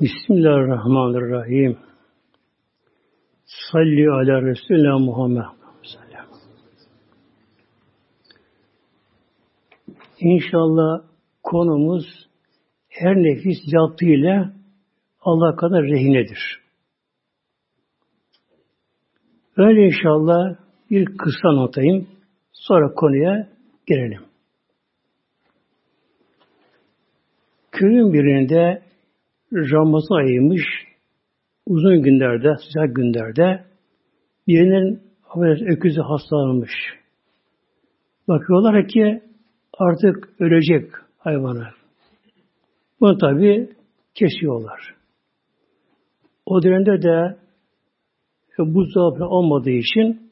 Bismillahirrahmanirrahim. Salli ala Resulullah Muhammed. İnşallah konumuz her nefis yaptığıyla Allah kadar rehinedir. Öyle inşallah bir kısa notayım. Sonra konuya girelim. Köyün birinde Ramazan ayıymış, uzun günlerde, sıcak günlerde birinin öküzü hastalanmış. Bakıyorlar ki artık ölecek hayvanı. Bunu tabi kesiyorlar. O dönemde de buzdolabı olmadığı için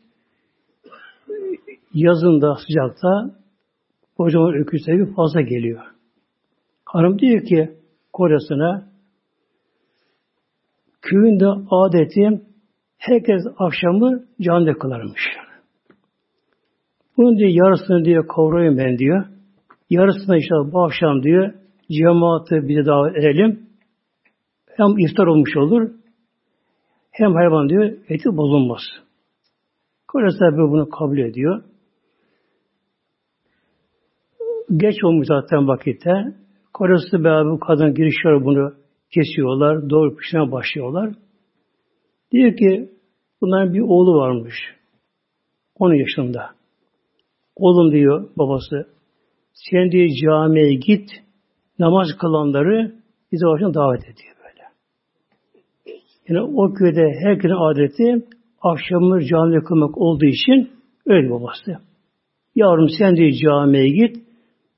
yazında sıcakta kocaman öküz tabi fazla geliyor. Hanım diyor ki kocasına köyünde adetim herkes akşamı camide kılarmış. Bunun diyor yarısını diyor kavrayayım ben diyor. Yarısını işte bu akşam diyor cemaati bize davet edelim. Hem iftar olmuş olur hem hayvan diyor eti bozulmaz. Tabi bunu kabul ediyor. Geç olmuş zaten vakitte. Kocası beraber bu kadın girişiyor bunu kesiyorlar. Doğru pişirmeye başlıyorlar. Diyor ki bunların bir oğlu varmış. 10 yaşında. Oğlum diyor babası. Sen diyor camiye git. Namaz kılanları bize başına davet ediyor böyle. Yani o köyde herkesin adeti akşamları camiye kılmak olduğu için öyle babası. Yavrum sen diyor camiye git.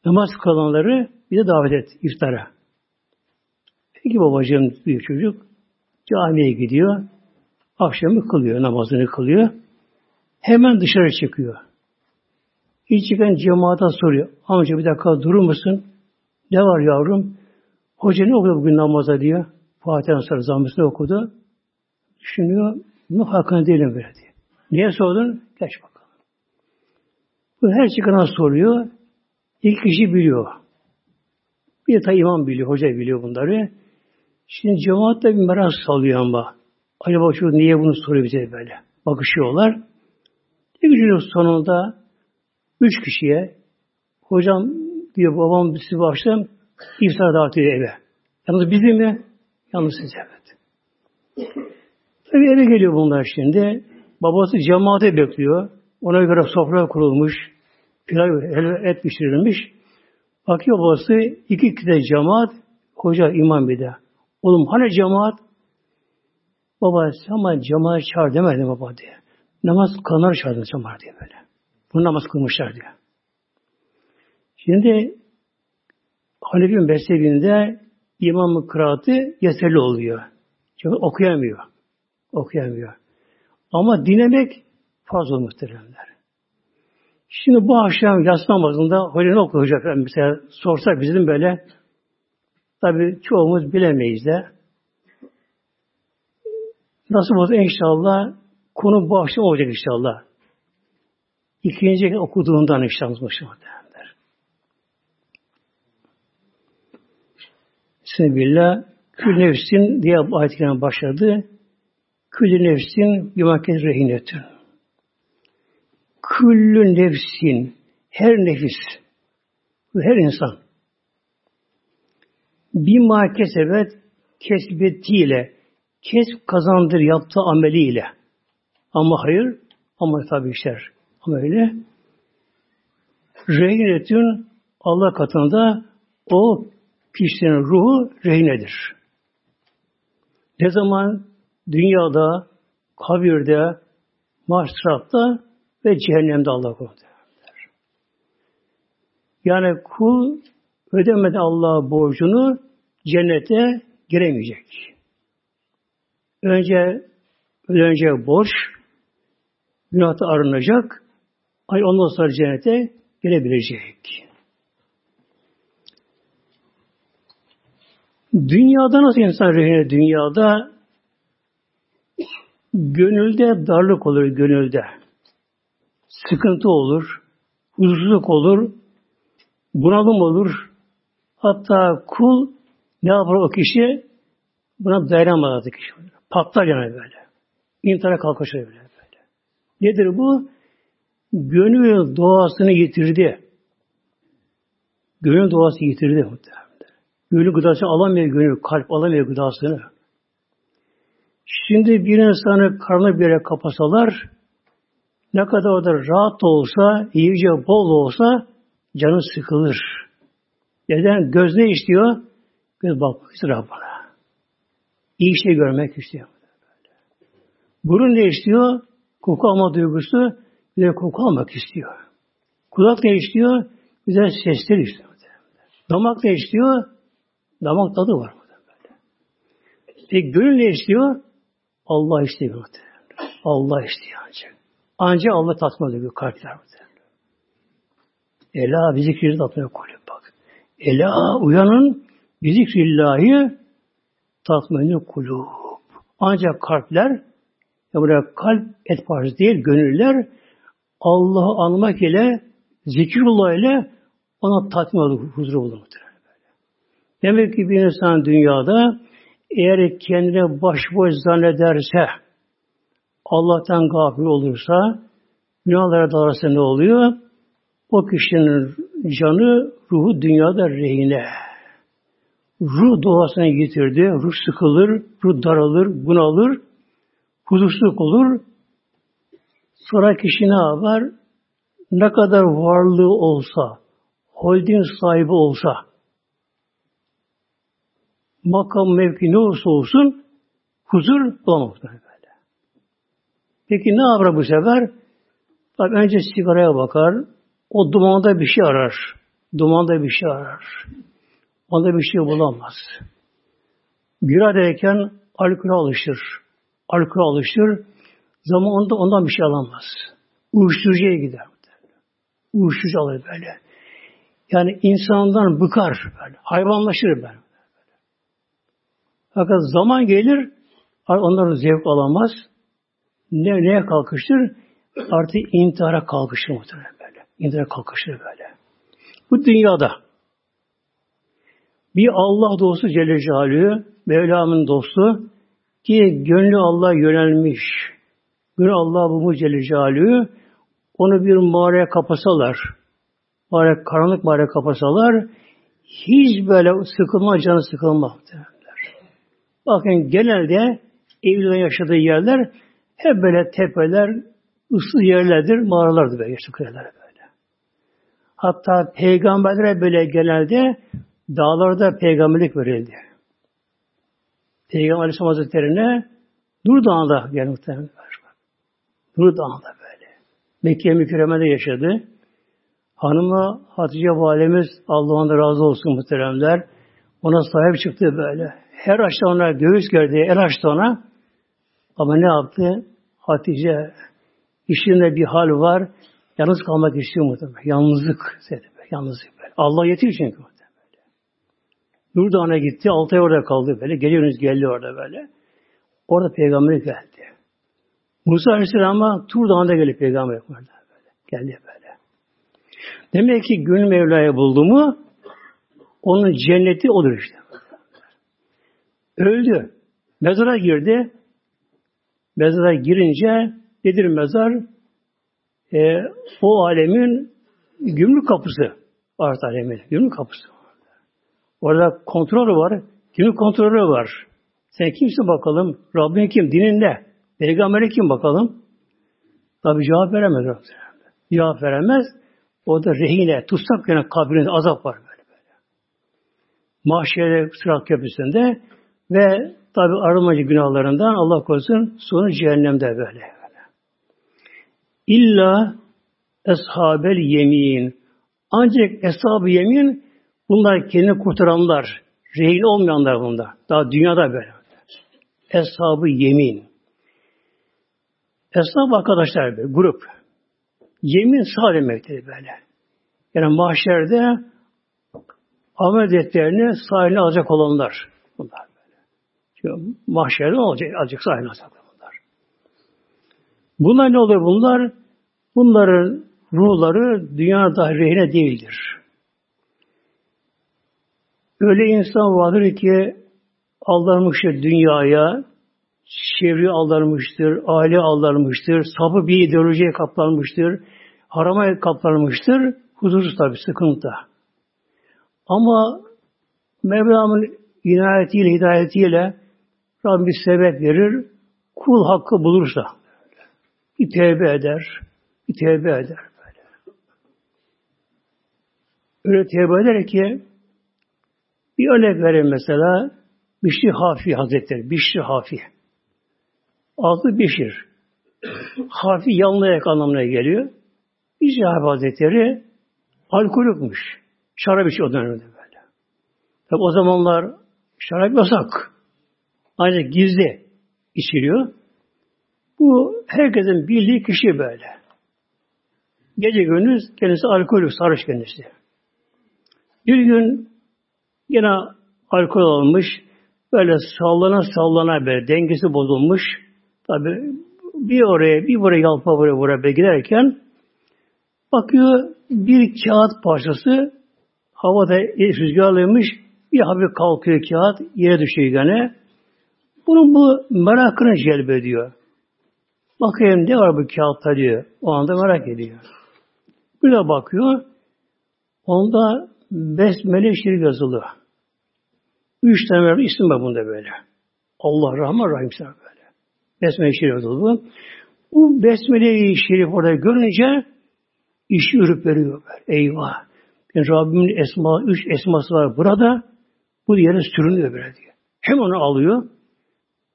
Namaz kılanları bize davet et iftara. Peki babacığım büyük çocuk camiye gidiyor. Akşamı kılıyor, namazını kılıyor. Hemen dışarı çıkıyor. İlk çıkan cemaata soruyor. Amca bir dakika durur musun? Ne var yavrum? Hoca ne okudu bugün namaza diyor. Fatiha'nın sonra zahmetini okudu. Düşünüyor. Bunun hakkında değilim böyle diyor. Niye sordun? Geç bakalım. Bu her çıkana soruyor. İlk kişi biliyor. Bir de imam biliyor, hoca biliyor bunları. Şimdi cemaat de bir merak salıyor ama. Acaba şu niye bunu soruyor bize böyle? Bakışıyorlar. Bir günün sonunda üç kişiye hocam diyor babam sizi baştan iftar davet ediyor eve. Yalnız bizi mi? Yalnız siz evet. Tabi eve geliyor bunlar şimdi. Babası cemaate bekliyor. Ona göre sofra kurulmuş. Pilav et pişirilmiş. Bakıyor babası iki kişi cemaat, koca imam bir de. Oğlum hani cemaat? Baba ama cemaat çağır demedi baba diye. Namaz kılanlar çağırdı cemaat diye böyle. Bu namaz kılmışlar diyor. Şimdi Hanefi mezhebinde imamın kıraatı yeterli oluyor. Çünkü okuyamıyor. Okuyamıyor. Ama dinlemek fazla muhteremler. Şimdi bu akşam yatsı namazında hoca ne okuyacak? Mesela sorsak bizim böyle tabi çoğumuz bilemeyiz de nasıl olsa inşallah konu bu akşam olacak inşallah. İkinci okuduğundan inşallah derler. Bismillah. Kül nefsin diye ayet başladı. Kül nefsin bir maket rehinetün. Küllü nefsin, her nefis, her insan bir ma kesebet kesbetiyle kesb kazandır yaptığı ameliyle ama hayır ama tabi işler ama öyle rehinetün Allah katında o kişinin ruhu rehinedir. Ne zaman dünyada, kabirde, mahşeratta ve cehennemde Allah korudu. Yani kul ödemeden Allah borcunu cennete giremeyecek. Önce ödenecek borç, günahta arınacak, ay ondan sonra cennete girebilecek. Dünyada nasıl insan rehine dünyada gönülde darlık olur gönülde sıkıntı olur, huzursuzluk olur, bunalım olur. Hatta kul ne yapar o kişi? Buna dayanamadı kişi. Patlar yani böyle. İntihara kalkışır böyle. böyle. Nedir bu? Gönül doğasını yitirdi. Gönül doğası yitirdi muhtemelen. Gönül gıdası alamıyor gönül, kalp alamıyor gıdasını. Şimdi bir insanı karnı bir yere kapasalar, ne kadar orada rahat olsa, iyice bol olsa canı sıkılır. Neden? Göz ne istiyor? Göz bakmak istiyor bana. İyi şey görmek istiyor. Burun ne istiyor? Koku alma duygusu, bir de koku almak istiyor. Kulak ne istiyor? Güzel sesler istiyor. Damak ne istiyor? Damak tadı var. Peki gönül ne istiyor? Allah istiyor. Allah istiyor ancak. Ancak Allah tatmin ediyor kalpler. Ela bir zikri tatmin kulüp. Ela uyanın bir zikrillahi tatmin kulüp. Ancak kalpler ya buraya kalp et parçası değil, gönüller Allah'ı anmak ile zikrullah ile ona tatmin olur, huzur bulur. Demek ki bir insan dünyada eğer kendine başboş zannederse, Allah'tan gafil olursa, günahlara dalarsa ne oluyor? O kişinin canı, ruhu dünyada rehine. Ruh doğasına getirdi, ruh sıkılır, ruh daralır, bunalır, huzursuzluk olur. Sonra kişi ne yapar? Ne kadar varlığı olsa, holding sahibi olsa, makam mevki ne olursa olsun huzur bulamaz böyle. Peki ne yapar bu sefer? Tabii önce sigaraya bakar. O dumanda bir şey arar. Dumanda bir şey arar. Onda bir şey bulamaz. Bir derken alkol alışır. Alkol alışır. Zaman onda ondan bir şey alamaz. Uyuşturucuya gider. Uyuşturucu alır böyle. Yani insandan bıkar böyle. Hayvanlaşır böyle. Fakat zaman gelir onların zevk alamaz. Ne, neye kalkıştır? Artık intihara kalkışır muhtemelen İntihara kalkışır böyle. Bu dünyada bir Allah dostu Celle Celaluhu, Mevlam'ın dostu ki gönlü Allah yönelmiş. Gönlü Allah bu Celle Celaluhu onu bir mağaraya kapasalar, mağaraya, karanlık mağaraya kapasalar hiç böyle sıkılma, canı sıkılmaz. Bakın genelde evlilerin yaşadığı yerler hep böyle tepeler, ıssız yerlerdir, mağaralardır böyle böyle. Hatta peygamberlere böyle genelde dağlarda peygamberlik verildi. Peygamber Aleyhisselam Hazretleri'ne Nur Dağı'nda geldi muhtemelen. Nur Dağı'nda böyle. Mekke mükerremede yaşadı. Hanımı Hatice Valimiz Allah'ın da razı olsun muhteremler. Ona sahip çıktı böyle. Her açtı ona göğüs gerdi, el açtı ona. Ama ne yaptı? Hatice işinde bir hal var. Yalnız kalmak istiyor muhtemelen. Yalnızlık. Yalnızlık. Allah yetiyor çünkü muhtemelen. Nur Dağı'na gitti. Altı ay orada kaldı böyle. Geliyoruz geldi orada böyle. Orada peygamber geldi. Musa Aleyhisselam'a Tur Dağı'nda gelip peygamber böyle. Geldi böyle. Demek ki gönül Mevla'yı buldu mu onun cenneti olur işte. Öldü. Mezara girdi. Mezara girince nedir mezar? E, o alemin gümrük kapısı. Ahiret alemin gümrük kapısı. Orada kontrol var. Gümrük kontrolü var. Sen kimsin bakalım? Rabbin kim? Dinin ne? Peygamberi kim bakalım? Tabi cevap veremez. Cevap veremez. O da rehine, tutsak yine kabrinde azap var böyle böyle. Mahşerde sırat köprüsünde ve tabi arınmacı günahlarından Allah korusun sonu cehennemde böyle. Böyle. İlla eshabel yemin. Ancak eshab-ı yemin bunlar kendini kurtaranlar. Rehin olmayanlar bunlar. Daha dünyada böyle. Eshab-ı yemin. Eshab arkadaşlar böyle, grup. Yemin sağ demektir böyle. Yani mahşerde amel defterini sahiline alacak olanlar. Bunlar. Mahşerde olacak? Azıcık sahne bunlar. Bunlar ne oluyor bunlar? Bunların ruhları dünyada rehine değildir. Öyle insan vardır ki aldanmıştır dünyaya, çevre aldanmıştır, aile aldanmıştır, sapı bir ideolojiye kaplanmıştır, harama kaplanmıştır, huzursuz tabi, sıkıntı. Ama Mevlam'ın inayetiyle, hidayetiyle Rabbim bir sebep verir, kul hakkı bulursa bir tevbe eder, bir tevbe eder. Böyle. Öyle tevbe eder ki bir örnek vereyim mesela Bişri Hafi Hazretleri, Bişri Hafi. Adı Bişir. Hafi yanlayak anlamına geliyor. Bişri Hafi Hazretleri alkolükmüş. Şarap içiyor o dönemde böyle. Tabi o zamanlar şarap yasak. Ancak gizli içiliyor. Bu herkesin bildiği kişi böyle. Gece gündüz kendisi alkolü sarhoş kendisi. Bir gün yine alkol almış, böyle sallana sallana böyle dengesi bozulmuş. Tabi bir oraya bir buraya yalpa buraya buraya giderken bakıyor bir kağıt parçası havada rüzgarlıymış bir hafif kalkıyor kağıt yere düşüyor gene. Bunun bu merakını celbediyor. Bakayım ne var bu kağıtta diyor. O anda merak ediyor. Bir de bakıyor. Onda Besmele Şerif yazılı. Üç tane isim var bunda böyle. Allah Rahman Rahim sana böyle. Besmele Şerif yazılı. Bu Besmele-i Şerif orada görünce işi ürüp veriyor böyle. Eyvah. Yani Rabbimin esma, üç esması var burada. Bu yere sürünüyor böyle diyor. Hem onu alıyor,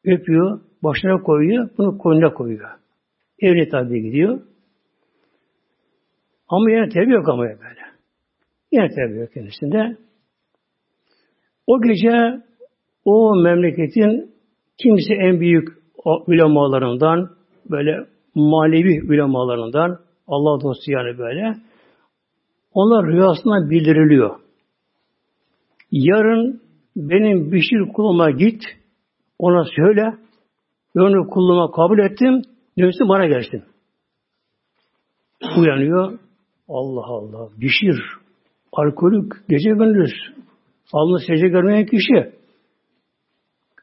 öpüyor, başına koyuyor, bunu koynuna koyuyor. Evine tabi gidiyor. Ama yine tevbe yok ama böyle. Yine tevbe yok kendisinde. O gece o memleketin kimisi en büyük ulemalarından, böyle manevi ulemalarından, Allah dostu yani böyle, onlar rüyasından bildiriliyor. Yarın benim Bişir kuluma git, ona söyle, ben onu kulluğuma kabul ettim, dönsün bana gelsin. Uyanıyor, Allah Allah, Bişir, alkolük, gece gündüz, Allah'ın secde görmeyen kişi.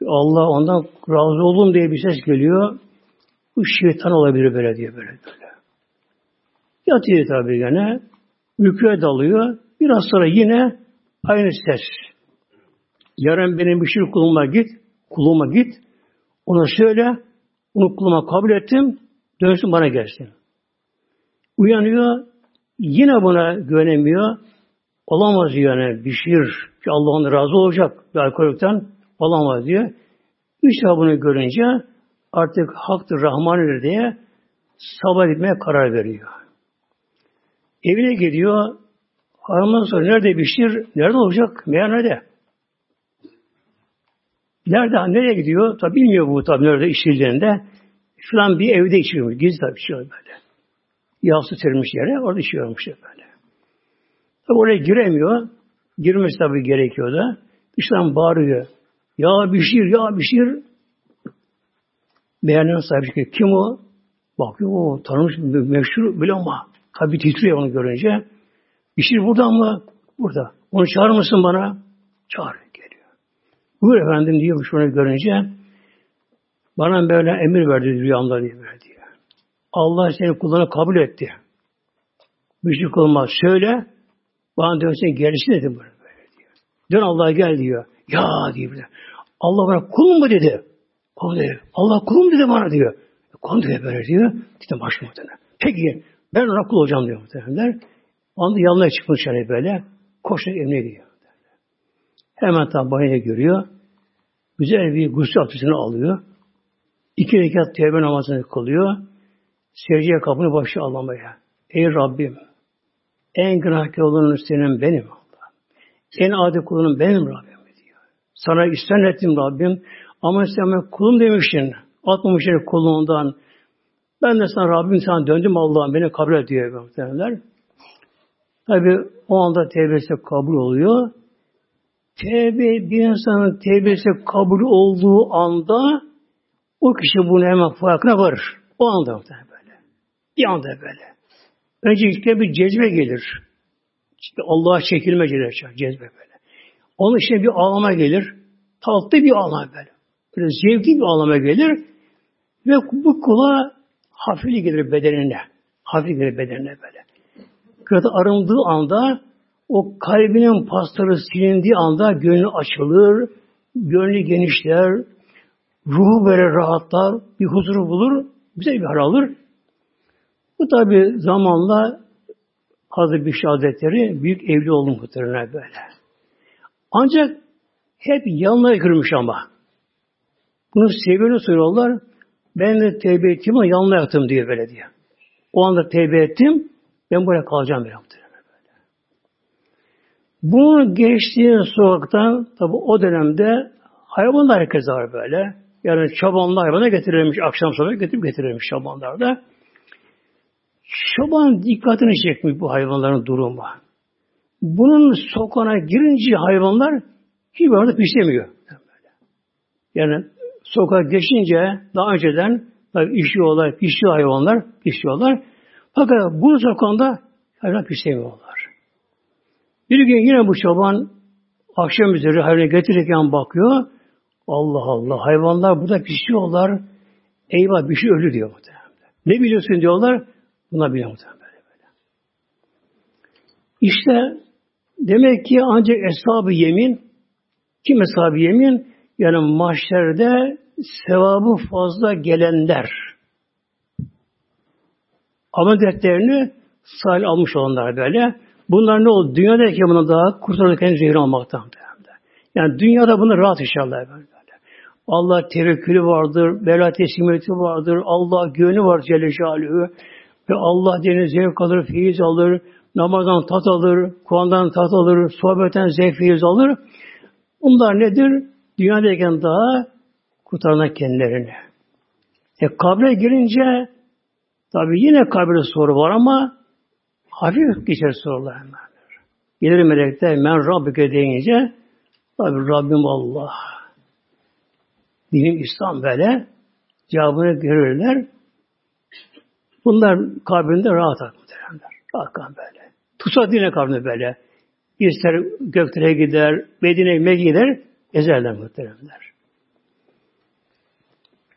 Allah ondan razı oldum diye bir ses geliyor. Bu şeytan olabilir böyle diye böyle böyle. Yatıyor tabi gene. Uykuya dalıyor. Biraz sonra yine aynı ses. Yarın benim bir şey kuluma git. Kuluma git. Ona söyle. Onu kabul ettim. Dönsün bana gelsin. Uyanıyor. Yine buna güvenemiyor. Olamaz diyor yani bir şiir ki Allah onu razı olacak bir alkolikten olamaz diyor. Üç bunu görünce artık haktır Rahman'dır diye sabah gitmeye karar veriyor. Evine gidiyor. Hanımdan sonra nerede bir şiir? Nerede olacak? Meğer nerede? Nerede? Nereye gidiyor? Tabi bilmiyor bu tabi nerede işçilerinde. Falan bir evde içiyormuş. Gizli tabi içiyor böyle. Yağsı sermiş yere orada içiyormuş böyle. Tabi oraya giremiyor. Girmesi tabi gerekiyor da. İslam bağırıyor. Ya Bişir, ya Bişir. Beğenen sahibi kim o? Bakıyor o tanımış meşhur bile ama tabi titriyor onu görünce. Bişir burada mı? Burada. Onu çağırır mısın bana? Çağır. Buyur efendim diyormuş onu görünce. Bana böyle emir verdi rüyamda böyle diyor. Allah seni kullarına kabul etti. Müşrik olmaz. Söyle. Bana dönsen gerisi dedi böyle, böyle diyor. Dön Allah'a gel diyor. Ya diyor. Allah bana kulum mu dedi. Kulum dedi. Allah kulum dedi bana diyor. E, kulum dedi böyle diyor. Gittim başıma muhtemelen. Peki ben ona kul olacağım diyor muhtemelen. Anda yanına çıkmış yani böyle. Koşarak evine gidiyor. Hemen tam banyoya görüyor. Güzel bir gusül abdestini alıyor. İki rekat tevbe namazını kılıyor. Secdeye kapını başı ağlamaya. Ey Rabbim en günahkar olanın senin benim Allah. En adi kulunun benim Rabbim diyor. Sana isten ettim Rabbim. Ama sen ben kulum demişsin. Atmamışsın kulluğundan. Ben de sana Rabbim sana döndüm Allah'ım beni kabul et diyor muhtemelenler. Tabi o anda tevbesi kabul oluyor. Tevbe bir insanın tevbesi kabul olduğu anda o kişi bunu hemen farkına varır. O anda böyle. Bir anda böyle. Önce ilk bir cezbe gelir. İşte Allah'a çekilme gelir. Cezbe böyle. Onun için bir ağlama gelir. tatlı bir anlam böyle. Böyle zevkli bir anlama gelir ve bu kula hafifli gelir bedenine. Hafif gelir bedenine böyle. Kırada arındığı anda o kalbinin pasları silindiği anda gönlü açılır, gönlü genişler, ruhu böyle rahatlar, bir huzuru bulur, güzel bir hal alır. Bu tabi zamanla Hazreti Bişri Hazretleri büyük evli oldu muhtemelen böyle. Ancak hep yanına yıkılmış ama. Bunu sevgili soruyorlar. Ben de tevbe ettim ama yanına yattım diyor böyle diyor. O anda tevbe ettim. Ben buraya kalacağım böyle. Bunun geçtiği sokaktan tabi o dönemde hayvanlar herkes var böyle. Yani çobanlar hayvana getirilmiş. Akşam sonra getirip getirilmiş çobanlar da. Çoban dikkatini çekmiş bu hayvanların durumu. Bunun sokağına girince hayvanlar hiç orada pişemiyor. Yani sokağa geçince daha önceden tabii işiyorlar, pişiyor hayvanlar, pişiyorlar. Fakat bu sokağında hayvan pişemiyorlar. Bir gün yine bu çoban akşam üzeri hayvanı getirirken bakıyor. Allah Allah hayvanlar burada pişiyorlar. Eyvah bir şey ölü diyor. Ne biliyorsun diyorlar. Buna biliyor böyle böyle. İşte demek ki ancak eshab yemin kim eshab yemin? Yani mahşerde sevabı fazla gelenler. Amel defterini sahil almış olanlar böyle. Bunlar ne oldu? Dünyadayken bunu daha kurtarırken zehir almaktan. Yani dünyada bunu rahat inşallah böyle. Allah tevekkülü vardır, bela teslimiyeti vardır, Allah güveni var Celle Celaluhu. Ve Allah deniz zevk alır, feyiz alır, namazdan tat alır, Kur'an'dan tat alır, sohbetten zevk feyiz alır. Bunlar nedir? Dünyadayken daha kurtarana kendilerini. E kabre girince tabi yine kabre soru var ama hafif geçer sorular. Gelir melekler men Rabbike deyince tabi Rabbim Allah. Dinim İslam böyle cevabını görürler. Bunlar kabrinde rahat muhtemelenler. Rahat böyle. Tutsa dine kabrinde böyle. İster göklere gider, Medine'ye gider, ezerler muhtemelenler.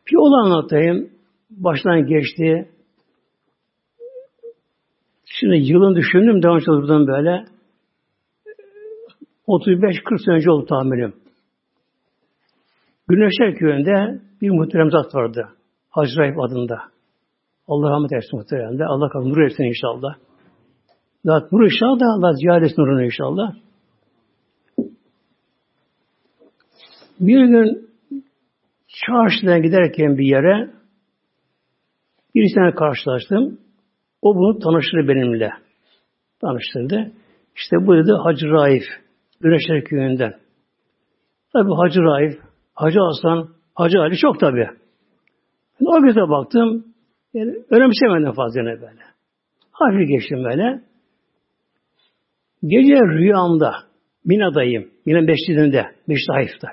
Bir olay anlatayım. Baştan geçti. Şimdi yılın düşündüm, devam oturdum böyle. 35-40 sene önce oldu tahminim. Güneşler köyünde bir muhterem zat vardı. Hacı Rahip adında. Allah rahmet eylesin muhteremde. Allah kabul nur etsin inşallah. Zat nur inşallah da Allah ziyaret etsin nurunu inşallah. Bir gün çarşıdan giderken bir yere birisine karşılaştım. O bunu tanıştırdı benimle. Tanıştırdı. İşte bu dedi Hacı Raif. Güneşler köyünden. Tabi Hacı Raif, Hacı Aslan, Hacı Ali çok tabi. O göze baktım. Yani önemsemedim fazla ne böyle. Hafif geçtim böyle. Gece rüyamda Mina'dayım. Mina Meşridi'nde. Meşrid Hayf'ta.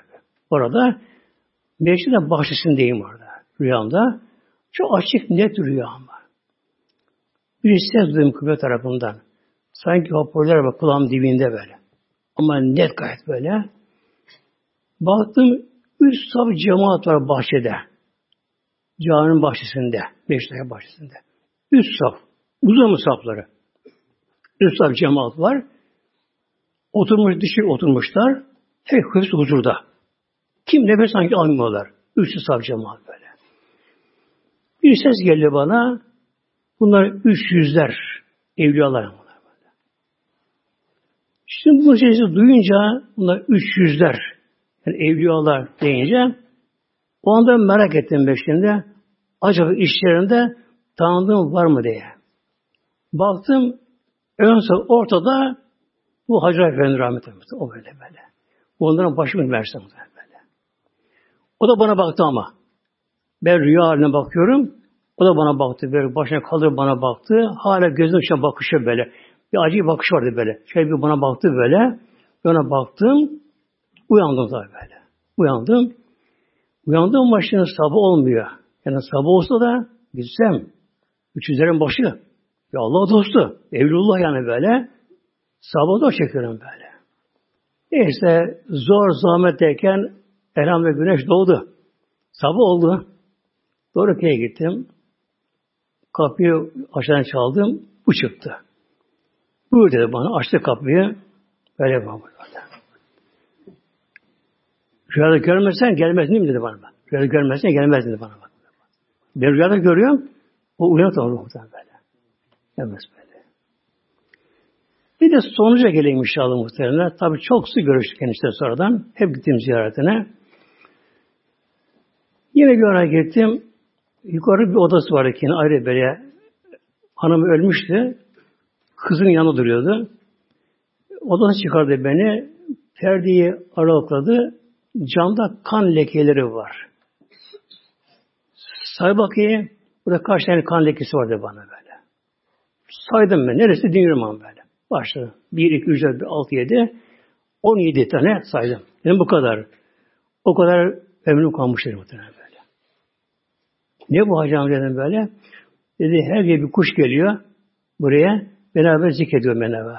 Orada Meşrid'in bahçesindeyim orada. Rüyamda. Çok açık net rüyam. Bir ses duydum kıble tarafından. Sanki hoparlör var kulağım dibinde böyle. Ama net gayet böyle. Baktım üç saf cemaat var bahçede. Caminin bahçesinde. Beşiktaş bahçesinde. Üç saf. Uzun safları. Üç saf cemaat var. Oturmuş, dışı oturmuşlar. Hepsi huzurda. Kim nefes sanki almıyorlar. Üç saf cemaat böyle. Bir ses geldi bana. Bunlar üç yüzler evliyalar. Şimdi bu sesi duyunca bunlar üç yüzler yani evliyalar deyince o anda merak ettim ben. Acaba işlerinde tanıdığım var mı diye. Baktım ön ortada bu Hacı Efendi rahmet eylesin. O böyle böyle. Onların başı mı versin böyle. O da bana baktı ama. Ben rüya haline bakıyorum. O da bana baktı. Böyle başına kalır bana baktı. Hala gözünün içine bakışı böyle. Bir acı bakış vardı böyle. Şey bir bana baktı böyle. Ona baktım. Uyandım tabii böyle. Uyandım. Uyandığım başına sabah olmuyor. Yani sabah olsa da gitsem. Üçüzlerin başı. Ya Allah dostu. Evlullah yani böyle. Sabah da çekiyorum böyle. Neyse zor zahmet derken Elhamdülillah güneş doğdu. Sabah oldu. Doğru köye gittim. Kapıyı aşağıdan çaldım. Bu çıktı. Buyur dedi bana. Açtı kapıyı. Böyle bana Rüyada görmezsen gelmezsin mi dedi bana. Rüyada görmezsen gelmez dedi bana. Ben rüyada görüyorum. O uyanık olur muhtemelen böyle. Gelmez böyle. Bir de sonuca geleyim inşallah muhtemelen. Tabi çok sık görüştük kendisiyle sonradan. Hep gittim ziyaretine. Yine bir ara gittim. Yukarı bir odası vardı yine ayrı böyle. Hanım ölmüştü. Kızın yanı duruyordu. Odası çıkardı beni. Perdeyi aralakladı. Camda kan lekeleri var. Say bakayım. Burada kaç tane kan lekesi vardı bana böyle. Saydım ben. Neresi dinliyorum böyle. Başladı. 1, 2, 3, 4, 6, 7. 17 tane saydım. Dedim bu kadar. O kadar memnun kalmış dedim muhtemelen. Ne bu hacam dedim böyle. Dedi her gün bir kuş geliyor buraya. Beraber zikrediyor beraber.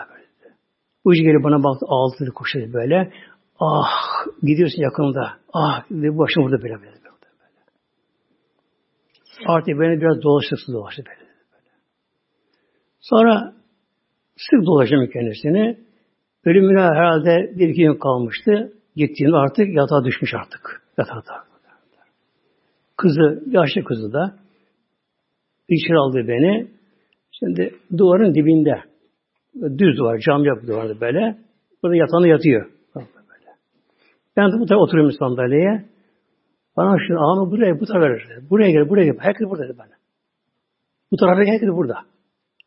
Kuş gelip bana baktı ağladı kuş dedi böyle. Ah gidiyorsun yakında. Ah ve başım burada böyle böyle. böyle. Artık beni biraz dolaştırsı dolaştı böyle. böyle. Sonra sık dolaşım kendisini. Ölümüne herhalde bir iki gün kalmıştı. Gittiğinde artık yatağa düşmüş artık. Yatağa. Kızı, yaşlı kızı da içeri aldı beni. Şimdi duvarın dibinde düz duvar, cam yapı duvarda böyle. Burada yatağında yatıyor. Ben de bu tarafa oturuyorum sandalyeye. Bana şu ağamı buraya, bu tarafa verir. Buraya gel, buraya gel. Herkes burada dedi bana. Bu tarafa gel, herkes burada.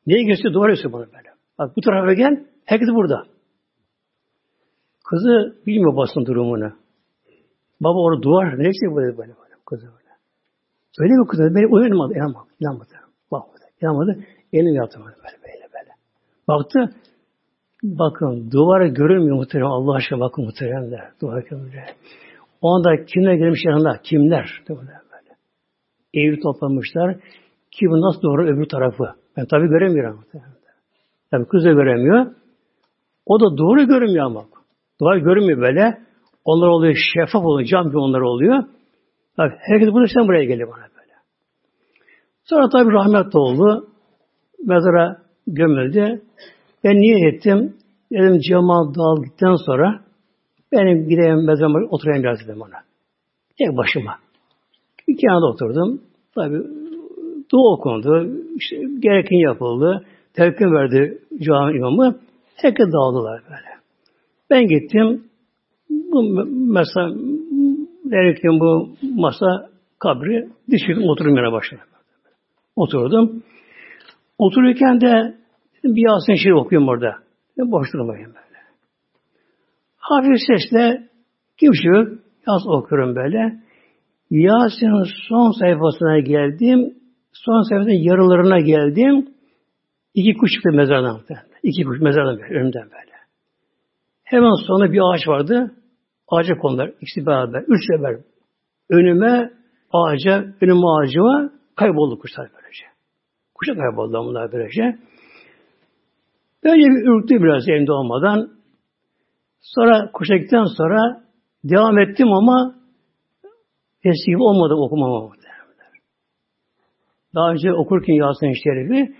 Neye geçti? Duvar üstü bana böyle. Bak bu tarafa gel, herkes burada. Kızı bilmiyor basın durumunu. Baba orada duvar, bu dedi böyle. böyle. Kızı böyle. Öyle mi kızı? Beni uyanmadı, inanmadı. İnanmadı. Bakmadı. İnanmadı. Elim yatırmadı böyle böyle böyle. Baktı, Bakın duvarı görünmüyor muhterem. Allah aşkına bakın muhteremler. Duvar görünmüyor. O anda kimler gelmiş yanına? Kimler? Böyle. Eğri toplamışlar. Kim nasıl doğru öbür tarafı? Ben tabi göremiyorum. Tabi kız da göremiyor. O da doğru görünmüyor ama. Duvar görünmüyor böyle. Onlar oluyor şeffaf oluyor. Cam gibi onlar oluyor. Tabi herkes bunu sen buraya geliyor bana böyle. Sonra tabi rahmet oldu. Mezara gömüldü. Ben niye ettim? Dedim cemaat dağıldıktan sonra benim gideyim mezarıma oturayım biraz dedim ona. Tek başıma. Bir kenarda oturdum. Tabi dua okundu. İşte gereken yapıldı. Telkin verdi cami imamı. Herkes dağıldılar böyle. Ben gittim. Bu masa derken bu masa kabri düşürdüm oturum yana başına. Oturdum. Otururken de bir Yasin şiir okuyorum orada. Boş durmayayım böyle. Hafif sesle kimse yok. Yaz okuyorum böyle. Yasin'in son sayfasına geldim. Son sayfasının yarılarına geldim. İki kuş çıktı mezardan. İki kuş mezardan böyle, önümden böyle. Hemen sonra bir ağaç vardı. Ağaca konular. İkisi beraber. Üç sefer. Önüme ağaca, önüme ağacıma kayboldu kuşlar böylece. Kuşa kayboldu bunlar böylece. Önce bir ürktü biraz evimde olmadan. Sonra kuşa gittikten sonra devam ettim ama eski gibi olmadı okumama. Daha önce okurken Yasin Şerif'i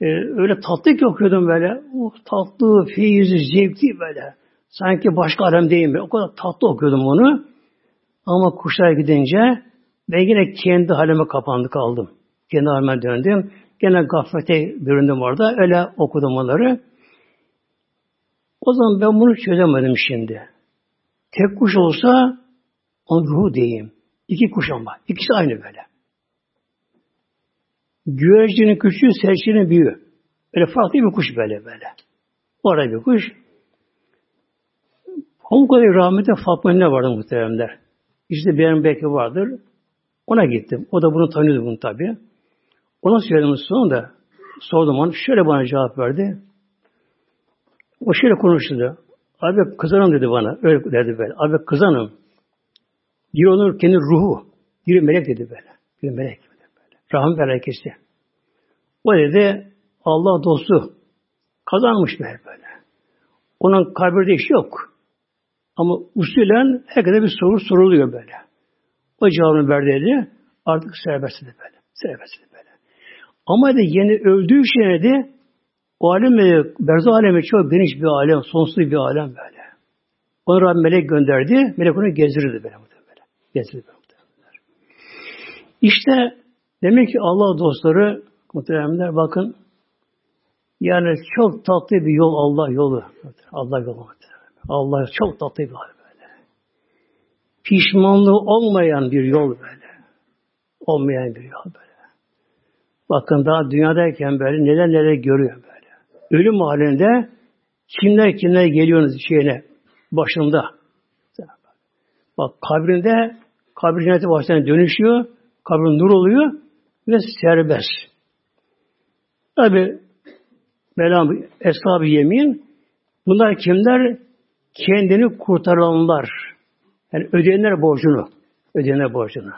e, öyle tatlı ki okuyordum böyle. Uh, tatlı, feyizli, zevkli böyle. Sanki başka alemdeyim. O kadar tatlı okuyordum onu. Ama kuşlar gidince ben yine kendi halime kapandı kaldım. Kendi halime döndüm. Gene gaflete büründüm orada. Öyle okudum onları. O zaman ben bunu çözemedim şimdi. Tek kuş olsa onun ruhu diyeyim. İki kuş ama. İkisi aynı böyle. Güvercinin küçüğü, serçenin büyüğü. Böyle farklı bir kuş böyle böyle. Orada bir kuş. Pamukkale rahmetli Fatma ne vardı muhteremler. İşte benim belki vardır. Ona gittim. O da bunu tanıyordu bunu tabi. Ona söyledim sonra da sordum onu. Şöyle bana cevap verdi. O şöyle konuştu. Abi kızanım dedi bana. Öyle dedi böyle. Abi kızanım. Bir onun kendi ruhu. Bir melek dedi böyle. Bir melek dedi böyle. Rahmet melekesi. O dedi Allah dostu kazanmış böyle böyle. Onun kabirde işi yok. Ama usulen herkese bir soru soruluyor böyle. O cevabını verdiğinde artık serbestti böyle. Serbestti böyle. Ama da yeni öldüğü şeyde de o alem berzo alemi çok geniş bir alem, sonsuz bir alem böyle. Ona Rabbim melek gönderdi. Melek onu gezdirirdi böyle. böyle. Gezdirirdi böyle. İşte demek ki Allah dostları muhteremler bakın yani çok tatlı bir yol Allah yolu. Allah yolu. Allah çok tatlı bir yol böyle. Pişmanlığı olmayan bir yol böyle. Olmayan bir yol böyle. Bakın daha dünyadayken böyle neler neler görüyor böyle. Ölüm halinde kimler kimler geliyorsunuz şeyine başında. Bak kabrinde kabir cenneti baştan dönüşüyor. Kabrin nur oluyor ve serbest. Tabi Mevlam Eshab-ı Yemin bunlar kimler? Kendini kurtaranlar. Yani ödeyenler borcunu. Ödeyenler borcunu.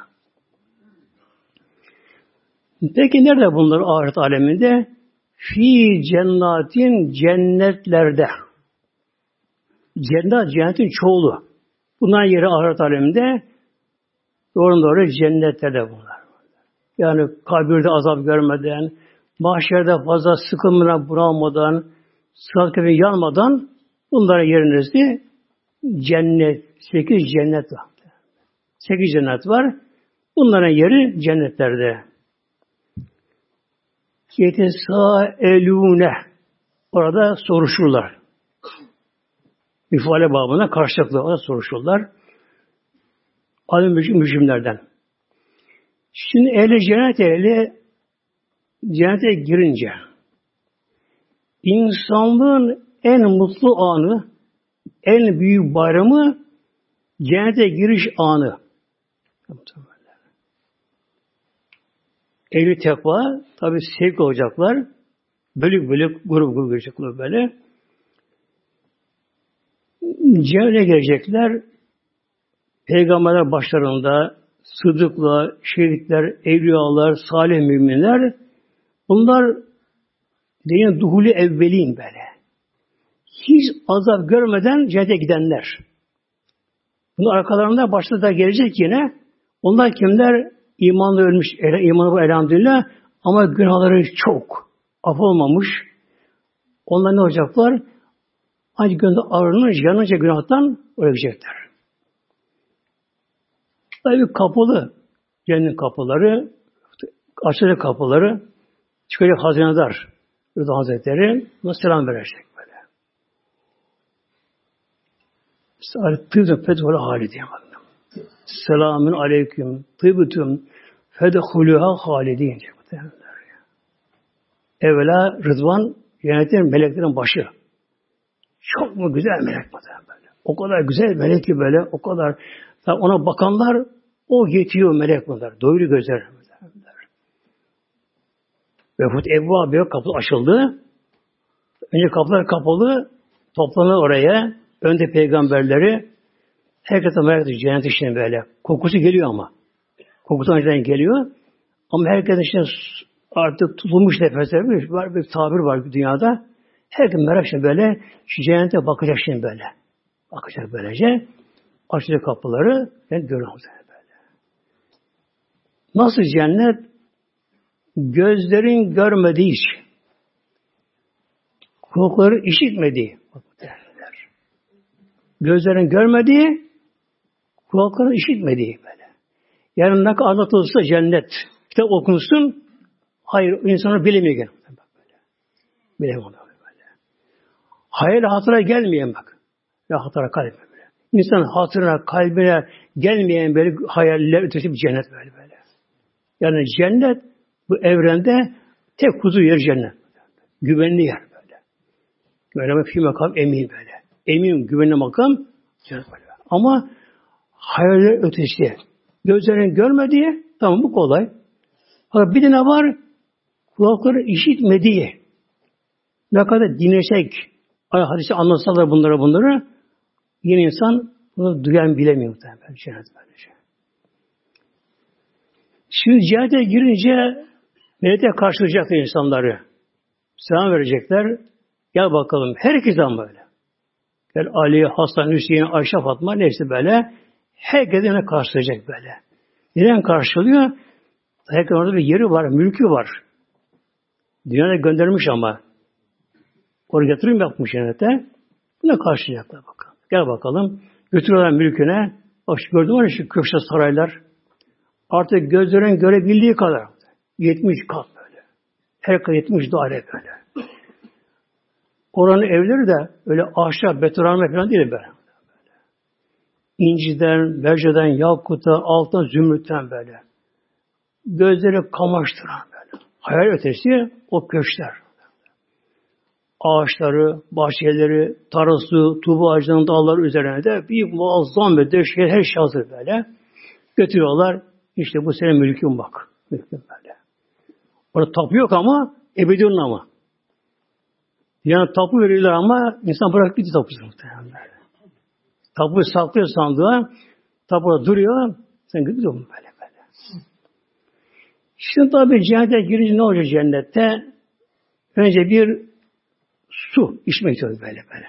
Peki nerede bunlar ahiret aleminde? Fi cennatin cennetlerde. Cennet, cennetin çoğulu. Bunlar yeri ahiret aleminde doğru doğru cennetlerde bunlar. Yani kabirde azap görmeden, mahşerde fazla sıkılmadan, bunalmadan, sırat yanmadan bunlara yerinizde cennet, sekiz cennet var. Sekiz cennet var. Bunların yeri cennetlerde. Yetesâelûne Orada soruşurlar. İfale babına karşılıklı orada soruşurlar. Alim mücrimlerden. Şimdi ehli cennet ehli cennete girince insanlığın en mutlu anı, en büyük bayramı cennete giriş anı. Ehli tekva tabi sevk olacaklar. Bölük bölük grup grup girecekler böyle. Cennete gelecekler. Peygamberler başlarında sıdıklar, şehitler, evliyalar, salih müminler bunlar diyelim duhulü evvelin böyle. Hiç azap görmeden cennete gidenler. Bunun arkalarında başta da gelecek yine. Onlar kimler? İmanla ölmüş, imanı bu elhamdülillah ama günahları çok. Af olmamış. Onlar ne olacaklar? Ancak gönlü arınır, yanınca günahtan ölecekler. Tabi kapalı. Cennet kapıları, açılacak kapıları, çıkacak hazinedar Rıza Hazretleri buna selam verecek böyle. Tıbdüm fethulü hali diye Selamün aleyküm tıbdüm fedhuluha halidin Evvela Rıdvan cennetin meleklerin başı. Çok mu güzel melek böyle. O kadar güzel melek ki böyle, o kadar ona bakanlar o yetiyor melek bunlar. Doyuru gözler. Vefut Evva kapı açıldı. Önce kapılar kapalı. Toplanır oraya. Önde peygamberleri. Herkese merak ediyor cennet işine böyle. Kokusu geliyor ama. Kokusu önceden geliyor. Ama herkes işte artık tutulmuş nefesler var bir tabir var dünyada. Herkes merak şimdi böyle şu cennete bakacak şimdi böyle. Bakacak böylece. Açacak kapıları. Ben görüyorum böyle. Nasıl cennet? Gözlerin görmediği iş. Kulakları işitmediği. Gözlerin görmediği, kulakların işitmediği böyle. Yani ne kadar anlatılırsa cennet, kitap okunsun, hayır insanı bilemiyor. Bilemiyor böyle. Hayal hatıra gelmeyen bak. Ya hatıra kalbe böyle. İnsan hatırına, kalbine gelmeyen böyle hayaller ötesi bir cennet böyle böyle. Yani cennet bu evrende tek huzur yer cennet. Güvenli yer böyle. Güvenli fi makam emin böyle. Emin güvenli makam cennet. Ama hayaller ötesi. Gözlerin görmediği tamam bu kolay. Fakat bir de ne var? Kulakları işitmediği. Ne kadar dinlesek, hadisi anlatsalar bunlara bunları, yine insan bunu duyan bilemiyor. Cennet böylece. Şimdi cihate girince melekler karşılayacaklar insanları. Selam verecekler. Gel bakalım. Herkesten böyle. Yani Ali, Hasan, Hüseyin, Ayşe, Fatma neyse böyle herkes yine karşılayacak böyle. Neden karşılıyor? Herkes orada bir yeri var, mülkü var. Dünyada göndermiş ama. Oraya yatırım yapmış cennete. Buna karşılayacaklar bakalım. Gel bakalım. Götürüyorlar mülküne. Bak şu gördün mü şu köşe saraylar. Artık gözlerin görebildiği kadar. 70 kat böyle. Her kat 70 daire böyle. Oranın evleri de öyle ahşap, betonarme falan değil böyle. İnciden, berceden, yakuta, altın, zümrütten böyle. Gözleri kamaştıran böyle. Hayal ötesi o köşkler. Ağaçları, bahçeleri, tarısı, tubu ağacının dalları üzerine de bir muazzam bir döşe her şey hazır böyle. Götürüyorlar. İşte bu senin mülkün bak. Mülkün böyle. Orada tapu yok ama ebedi ama. Yani tapu veriyorlar ama insan bırakıp gitti tapusu muhtemelen. Tapu saklıyor sandığa. Tapu duruyor. Sen gidiyor mu böyle böyle. Şimdi tabi cennete girince ne olacak cennette? Önce bir su içmek istiyoruz böyle böyle.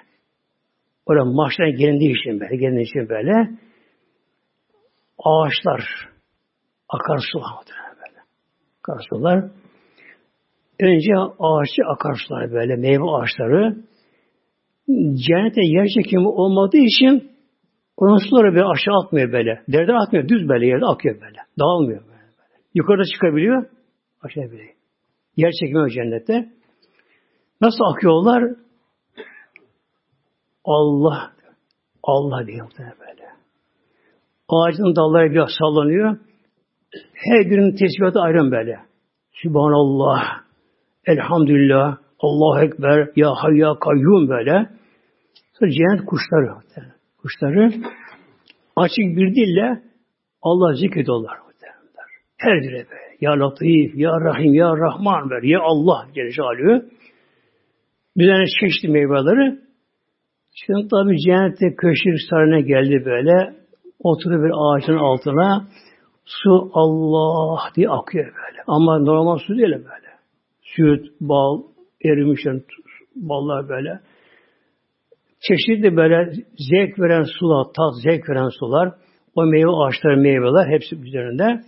Orada mahşeren gelindiği için böyle, gelindiği için böyle ağaçlar, akarsular böyle. Akarsular. Önce ağaççı akarsular böyle, meyve ağaçları. Cennete yer çekimi olmadığı için onun suları bir aşağı atmıyor böyle. Derden atmıyor, düz böyle yerde akıyor böyle. Dağılmıyor böyle. böyle. Yukarıda çıkabiliyor, aşağı bile. Yer çekimi o cennette. Nasıl akıyorlar? Allah, Allah diye böyle. Ağacın dalları biraz sallanıyor. Her birinin tesbihatı ayrı böyle. Sübhanallah, Elhamdülillah, Allahu Ekber, Ya Hayy Ya Kayyum böyle. Sonra cennet kuşları. Kuşları açık bir dille Allah zikrediyorlar. Her dire be. Ya Latif, Ya Rahim, Ya Rahman ver. Ya Allah Celle Celaluhu. Bir tane çeşitli meyveleri. Şimdi tabi cennette köşkür sarına geldi böyle. Oturuyor bir ağacın altına. Su Allah diye akıyor böyle. Ama normal su değil böyle. Süt, bal, erimiş yani ballar böyle. Çeşitli böyle zevk veren sular, tat zevk veren sular. O meyve ağaçları, meyveler hepsi üzerinde.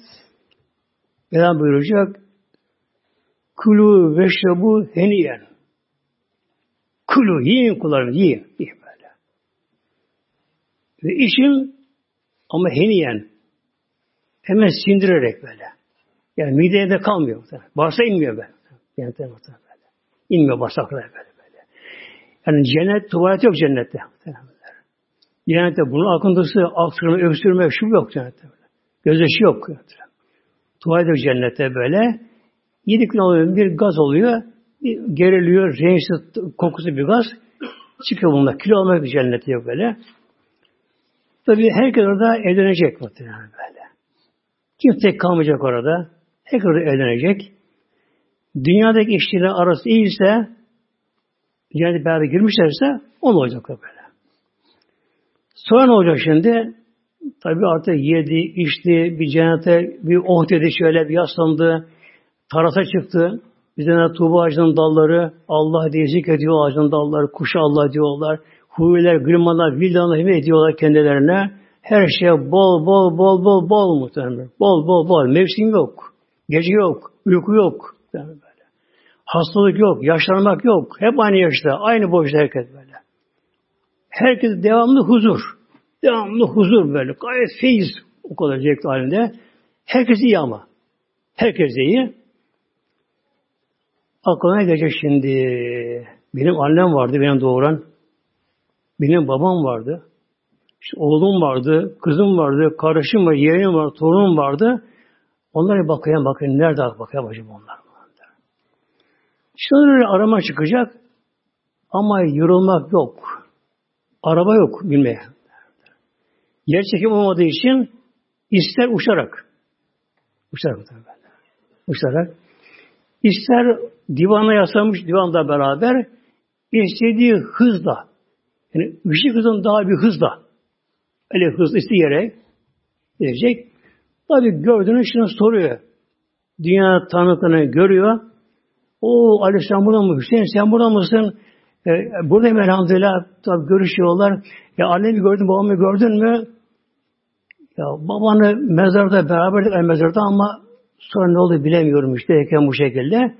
Mevlam buyuracak Kulu ve şebu heniyen. Kulu yiyin kullarını yiyin. yiyin böyle. Ve işim ama heniyen. Hemen sindirerek böyle. Yani mideye de kalmıyor. Bağırsa inmiyor böyle. Yani böyle. İnmiyor bağırsaklara böyle böyle. Yani cennet, tuvalet yok cennette. Cennette bunun akıntısı, aksırma, öksürme, şu yok cennette. Böyle. Gözyaşı yok. Cennette. Tuvalet yok cennette böyle. Yedi gün oluyor, bir gaz oluyor. Geriliyor, renksiz, kokusu bir gaz. Çıkıyor bunlar. Kilo almak bir cennette yok böyle. Tabi herkes orada evlenecek muhtemelen böyle. Kimse kalmayacak orada. Herkes orada evlenecek. Dünyadaki eşliğiyle arası iyiyse yani beraber girmişlerse o olacak böyle. Sonra ne olacak şimdi? Tabi artık yedi, içti, bir cennete bir oh dedi şöyle bir yaslandı. Tarasa çıktı. Bizden tuğba ağacının dalları Allah diye zikrediyor ağacının dalları. Kuşa Allah diyorlar. Huviler, gırmalar, vildanlar hime ediyorlar kendilerine. Her şey bol bol bol bol bol muhtemelen. Bol bol bol. Mevsim yok. Gece yok. Uyku yok. Böyle. Hastalık yok. Yaşlanmak yok. Hep aynı yaşta. Aynı boyutta herkes böyle. Herkes devamlı huzur. Devamlı huzur böyle. Gayet feyiz o kadar zevk halinde. Herkes iyi ama. Herkes iyi. Aklına gelecek şimdi. Benim annem vardı, benim doğuran. Benim babam vardı. İşte oğlum vardı, kızım vardı, kardeşim var, yeğenim var, torunum vardı. Onlara bakayım bakayım nerede bakayım acaba onlar. Şöyle arama çıkacak ama yorulmak yok. Araba yok bilmeye. Yer çekim olmadığı için ister uçarak. Uçarak. Uçarak. İster divana yaslamış divanda beraber istediği hızla yani ışık hızın daha bir hızla öyle hızlı isteyerek gelecek. Tabi gördüğünü şunu soruyor. Dünya tanıtını görüyor. O Ali sen burada mı? Hüseyin sen burada mısın? E, buradayım elhamdülillah. Tabi görüşüyorlar. Ya annemi gördün, babamı gördün mü? Ya babanı mezarda beraberdik el mezarda ama sonra ne oldu bilemiyorum işte heyken bu şekilde.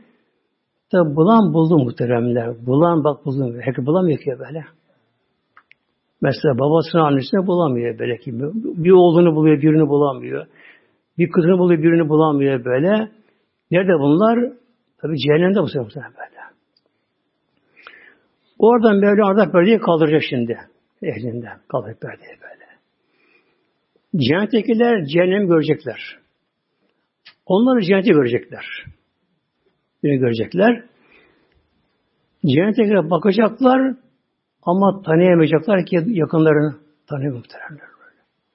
Tabi bulan buldu muhteremler. Bulan bak buldum. Herkes bulamıyor ki böyle. Mesela babasını annesini bulamıyor böyle ki. Bir oğlunu buluyor, birini bulamıyor. Bir kızını buluyor, birini bulamıyor böyle. Nerede bunlar? Tabi cehennemde bu sefer böyle. Oradan böyle ardak perdeyi kaldıracak şimdi. Ehlinden kaldıracak perdeyi böyle. Cennettekiler cehennem görecekler. Onlar cenneti görecekler. Beni görecekler. Cennettekiler bakacaklar ama tanıyamayacaklar ki yakınlarını tanıyamayacaklar.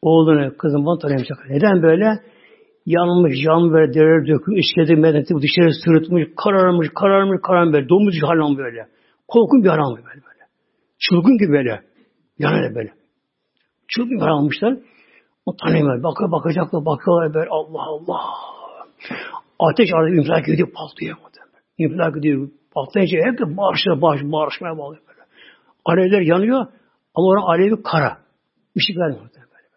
Oğlunu, kızını bunu tanıyamayacaklar. Neden böyle? Yanmış, yan böyle derer dökülmüş, işledi medeni dışarı sırıtmış, kararmış, kararmış, kararmış böyle. Domuz halam böyle. Korkun bir haram böyle böyle. Çılgın gibi böyle. Yani böyle. Çılgın bir harammışlar. O tanıyamıyor. Bakıyor, bakacaklar, bakıyorlar böyle. Allah Allah. Ateş arada infilak ediyor, patlıyor. İnfilak ediyor, patlayınca hep de bağırışlar, bağırış, bağırışmaya bağlıyor böyle. Alevler yanıyor ama oranın alevi kara. Işık vermiyor böyle böyle.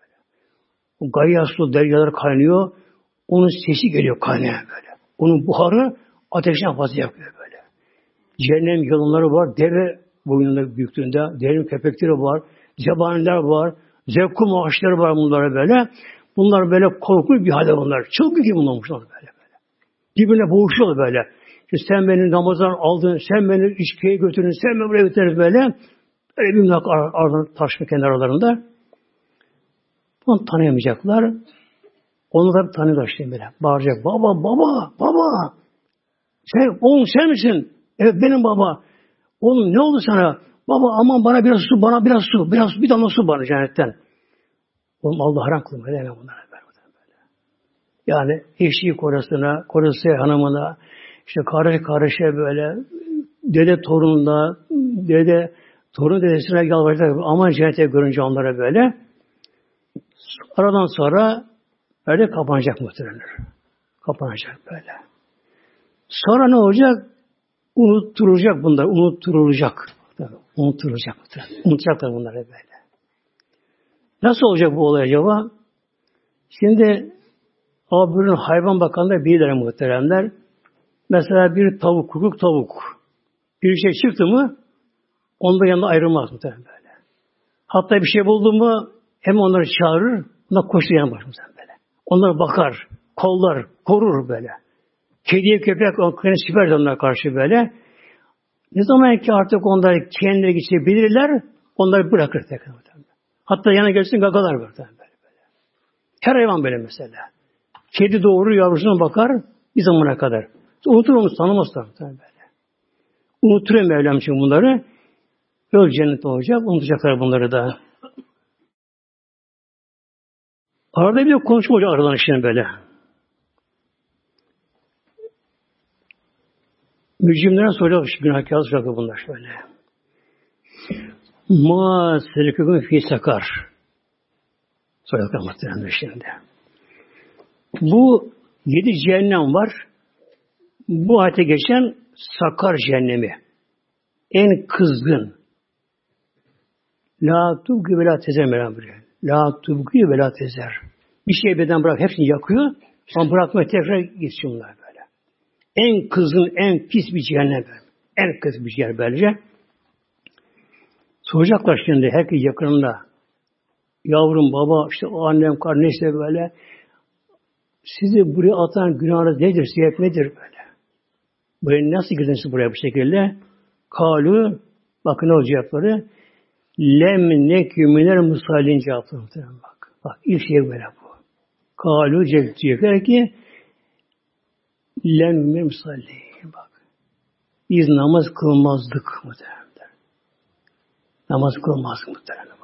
O gayya su deryalar kaynıyor. Onun sesi geliyor kaynaya böyle. Onun buharı ateşten fazla yakıyor böyle. Cehennem yılınları var. Deve boyununda büyüklüğünde. Deve köpekleri var. Zebaniler var. Zevkum ağaçları var bunlara böyle. Bunlar böyle korkunç bir halde bunlar. Çılgın gibi bunlar böyle böyle. Birbirine boğuşuyor böyle. İşte sen beni namazdan aldın, sen beni içkiye götürdün, sen beni buraya götürdün böyle. Böyle bir ar ardından taşma kenarlarında. Bunu tanıyamayacaklar. Onu da tanıyorlar işte böyle. Bağıracak. Baba, baba, baba. Sen, oğlum sen misin? Evet benim baba. Oğlum ne oldu sana? Baba aman bana biraz su, bana biraz su, biraz bir damla su bana cennetten. Oğlum Allah haram kılma deme bunlara. Böyle. Yani eşi korasına, korası hanımına, işte karış karışa böyle dede torununa, dede torun dedesine yalvaracak. Aman cennete görünce onlara böyle. Aradan sonra böyle kapanacak muhtemelen. Kapanacak böyle. Sonra ne olacak? Unutturulacak bunlar. Unutturulacak. Unutturulacak. Unutacaklar bunları böyle. Nasıl olacak bu olay acaba? Şimdi Abdül'ün hayvan bakanları bilirler muhteremler. Mesela bir tavuk, kukuk tavuk. Bir şey çıktı mı ondan yanında ayrılmaz muhtemelen böyle. Hatta bir şey buldu mu hem onları çağırır, ona koştur yanı başımızdan Onlara bakar, kollar, korur böyle. Kediye köpek onları siper onlara karşı böyle. Ne zaman ki artık onlar kendileri geçebilirler, onları bırakır tekrar. Hatta yana gelsin gagalar böyle. böyle. Her hayvan böyle mesela. Kedi doğru yavrusuna bakar bir zamana kadar. Unutur onu tanımaz böyle. Unutur Mevlam için bunları. Öl cennet olacak. Unutacaklar bunları da. Arada bir de konuşma olacak aradan işte böyle. Mücrimlere soracak, günahkar soracak bunlar şöyle. Ma seliküküm fi sakar. Soracaklar muhtemelen şimdi. Bu yedi cehennem var. Bu ayete geçen sakar cehennemi. En kızgın. La tubgü ve la tezer meram La tubgü ve la tezer. Bir şey beden bırak, hepsini yakıyor. Ama bırakmaya tekrar geçiyor bunlar böyle. En kızgın, en pis bir cehennem böyle. En kızgın bir yer böylece. Soracaklar şimdi herkes yakınında. Yavrum, baba, işte o annem, kardeşler böyle. Sizi buraya atan günahınız nedir? Sebep nedir böyle? Buraya nasıl girdiniz buraya bu şekilde? Kalu, bakın o cevapları. Lem nekümüner musallin cevapları. Bak, bak ilk şey böyle bu. Kalu cevaplar ki lem musallin. Bak. Biz namaz kılmazdık muhtemelen. Namaz kılmazdık muhtemelen.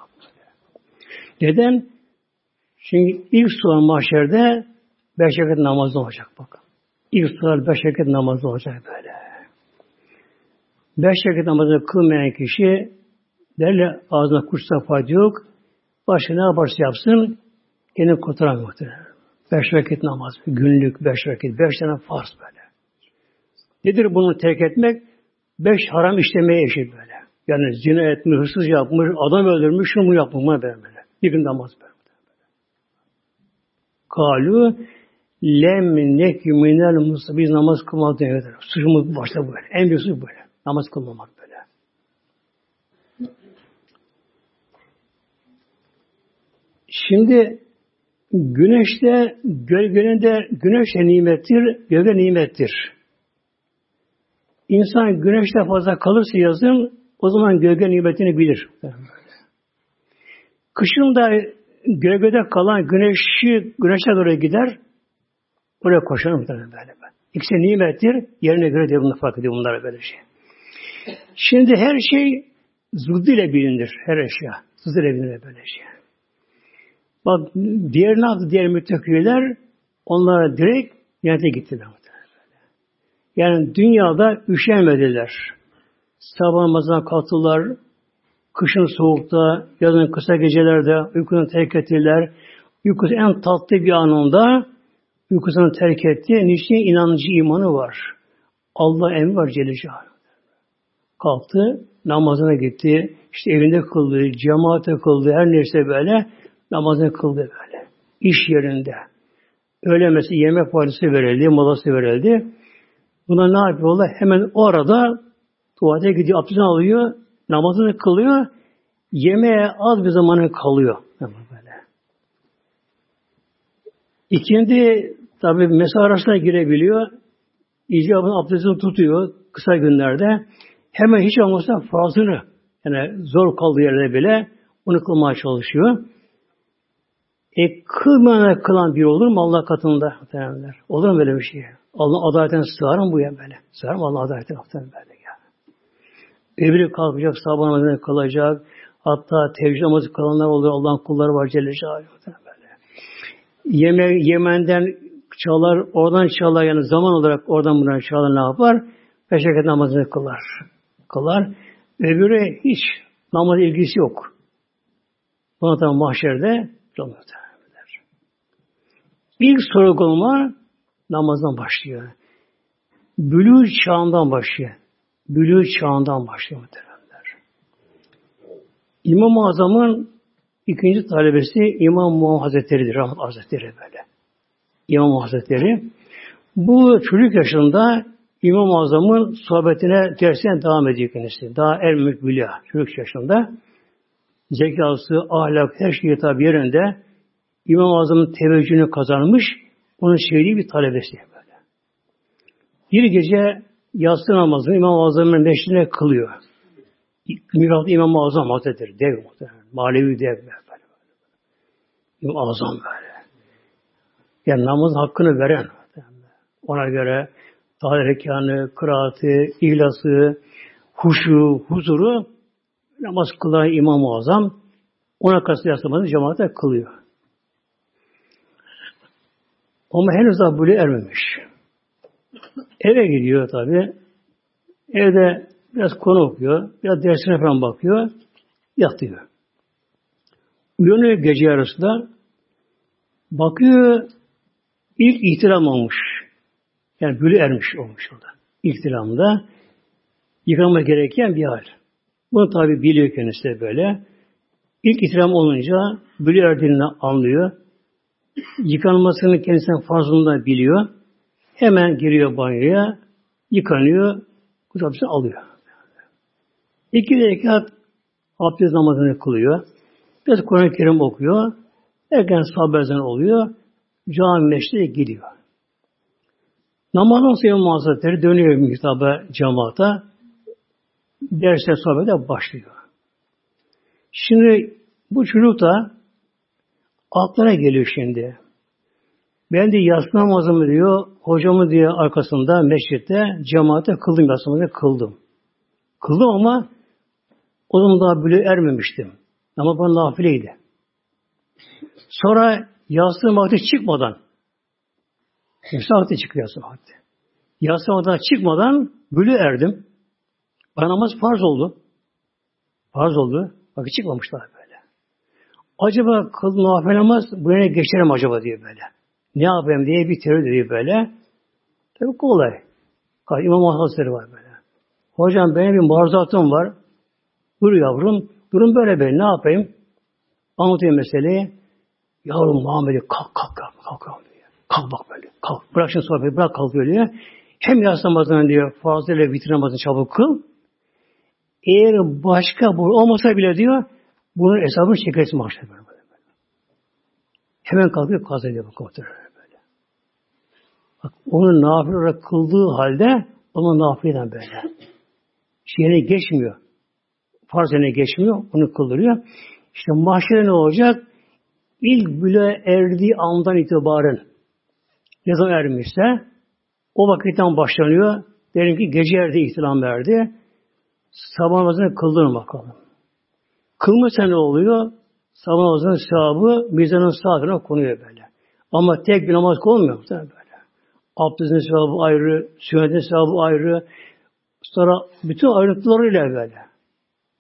Neden? Çünkü ilk soru mahşerde beş vakit namazda olacak bakın. İlk soru beş vakit namazda olacak böyle. Beş vakit namazı kılmayan kişi derle ağzına kuşsa fayda yok. Başka ne yaparsa yapsın kurtaramıyor muhtemelen. Beş vakit namaz, günlük beş vakit, beş tane farz böyle. Nedir bunu terk etmek? Beş haram işlemeye eşit böyle. Yani zina etmiş, hırsız yapmış, adam öldürmüş, şunu yapmış mı böyle. Bir gün namaz böyle. Kalu lem nekü minel musa biz namaz kılmadık. Suçumuz başta böyle. En büyük suç böyle. Namaz kılmamak böyle. Şimdi güneşte gölgenin güneş de nimettir, gölge nimettir. İnsan güneşte fazla kalırsa yazın o zaman gölge nimetini bilir. Kışın da gölgede kalan güneşi güneşe doğru gider. Oraya koşar muhtemelen böyle. İkisi nimettir. Yerine göre de bunu fark ediyor bunlar böyle şey. Şimdi her şey zıddı ile bilinir. Her eşya. Zıddı ile bilinir böyle şey. Bak diğer ne yaptı diğer müttakiler? Onlara direkt cennete gittiler. Yani dünyada üşenmediler. Sabah namazına kalktılar. Kışın soğukta, yazın kısa gecelerde uykusunu terk ettiler. Uykusu en tatlı bir anında uykusunu terk etti. Niçin? inancı imanı var. Allah emri var Celle Kalktı, namazına gitti. İşte evinde kıldı, cemaate kıldı, her neyse böyle namazını kıldı böyle. İş yerinde. Öyle mesela yemek partisi verildi, molası verildi. Buna ne yapıyorlar? Hemen o arada tuvalete gidiyor, abdestini alıyor, namazını kılıyor, yemeğe az bir zamanı kalıyor. Böyle. İkindi tabi mesai arasına girebiliyor. İcabın abdestini tutuyor kısa günlerde. Hemen hiç olmazsa fazlını yani zor kaldığı yerde bile onu kılmaya çalışıyor. E kılmana kılan bir olur mu Allah katında? Muhtemelenler. Olur mu böyle bir şey? Allah adaletine sığar mı bu ya böyle? Sığar Allah adaletine muhtemelen böyle ya? Öbürü kalkacak, sabah namazına kalacak. Hatta tevcih namazı kalanlar oluyor. Allah'ın kulları var Celle Celaluhu. Böyle. Yeme, Yemen'den çalar, oradan çalar yani zaman olarak oradan buradan çalar ne yapar? Beş rekat namazını kılar. Kılar. Öbürü hiç namaz ilgisi yok. Buna tabi mahşerde olmuyor. İlk sorgulama namazdan başlıyor. Bülü çağından başlıyor. Bülü çağından başlıyor muhtemelenler. İmam-ı Azam'ın ikinci talebesi İmam Muhammed Hazretleri'dir. Rahmet Hazretleri böyle. İmam Hazretleri. Bu çocuk yaşında İmam-ı Azam'ın sohbetine, dersine devam ediyor kendisi. Daha er mükbülya çocuk yaşında. Zekası, ahlak, her şey tabi yerinde İmam-ı Azam'ın teveccühünü kazanmış, onun sevdiği bir talebesi böyle. Bir gece yatsı namazını İmam-ı Azam'ın meşrine kılıyor. Mirat İmam-ı Azam Hazretleri, dev muhtemelen, manevi dev böyle. İmam-ı Azam böyle. Yani namazın hakkını veren, ona göre daha rekanı, kıraatı, ihlası, huşu, huzuru namaz kılan İmam-ı Azam ona karşı yaslamanı cemaate kılıyor. Ama henüz daha böyle ermemiş. Eve gidiyor tabi. Evde biraz konu okuyor. Biraz dersine falan bakıyor. Yatıyor. Uyanıyor gece yarısında. Bakıyor ilk ihtiram olmuş. Yani bülü ermiş olmuş orada. İhtiramda yıkanma gereken bir hal. Bunu tabi biliyor kendisi de böyle. İlk ihtiram olunca bülü erdiğini anlıyor yıkanmasını kendisinden fazlında biliyor. Hemen giriyor banyoya, yıkanıyor, kutabısı alıyor. İki rekat abdest namazını kılıyor. Biraz Kur'an-ı Kerim okuyor. Erken sabah oluyor. Cami meşte gidiyor. Namazdan sonra İmam Hazretleri dönüyor mihtaba cemaata. Derse sohbete başlıyor. Şimdi bu çocuk da Aklına geliyor şimdi. Ben de yatsı namazımı diyor, hocamı diyor arkasında mescitte cemaate kıldım yatsı kıldım. Kıldım ama o zaman daha böyle ermemiştim. Ama bana nafileydi. Sonra yatsı vakti çıkmadan yatsı vakti çıkıyor yatsı vakti. Yatsı vakti çıkmadan böyle erdim. Bana namaz farz oldu. Farz oldu. Vakit çıkmamışlar. Acaba kıl nafile namaz bu geçerim acaba diye böyle. Ne yapayım diye bir teori diyor böyle. Tabi kolay. İmam Hazretleri var böyle. Hocam benim bir maruzatım var. Buyur yavrum. Durum böyle böyle. Ne yapayım? Anlatıyor meseleyi. Yavrum Muhammed'e kalk kalk kalk kalk kalk diyor. Kalk bak böyle. Kalk. Bırak şimdi sohbeti bırak kalk diyor. Hem yas namazını diyor fazla ile vitir namazını çabuk kıl. Eğer başka bu olmasa bile diyor bunun hesabını çekersin maaşlar böyle. böyle. Hemen kalkıyor kaza ediyor bak böyle. Bak onun nafile olarak kıldığı halde onun nafileden böyle. Şeyine geçmiyor. Farz geçmiyor. Onu kıldırıyor. İşte mahşere ne olacak? İlk bile erdiği andan itibaren ne zaman ermişse o vakitten başlanıyor. Derim ki gece erdi ihtilam verdi. Sabah namazını kıldırın bakalım. Kılmışsa ne oluyor? Sabah namazının sevabı mizanın sağ konuyor böyle. Ama tek bir namaz konmuyor mu? Böyle. Abdestin sevabı ayrı, sünnetin sevabı ayrı. Sonra bütün ayrıntılarıyla böyle.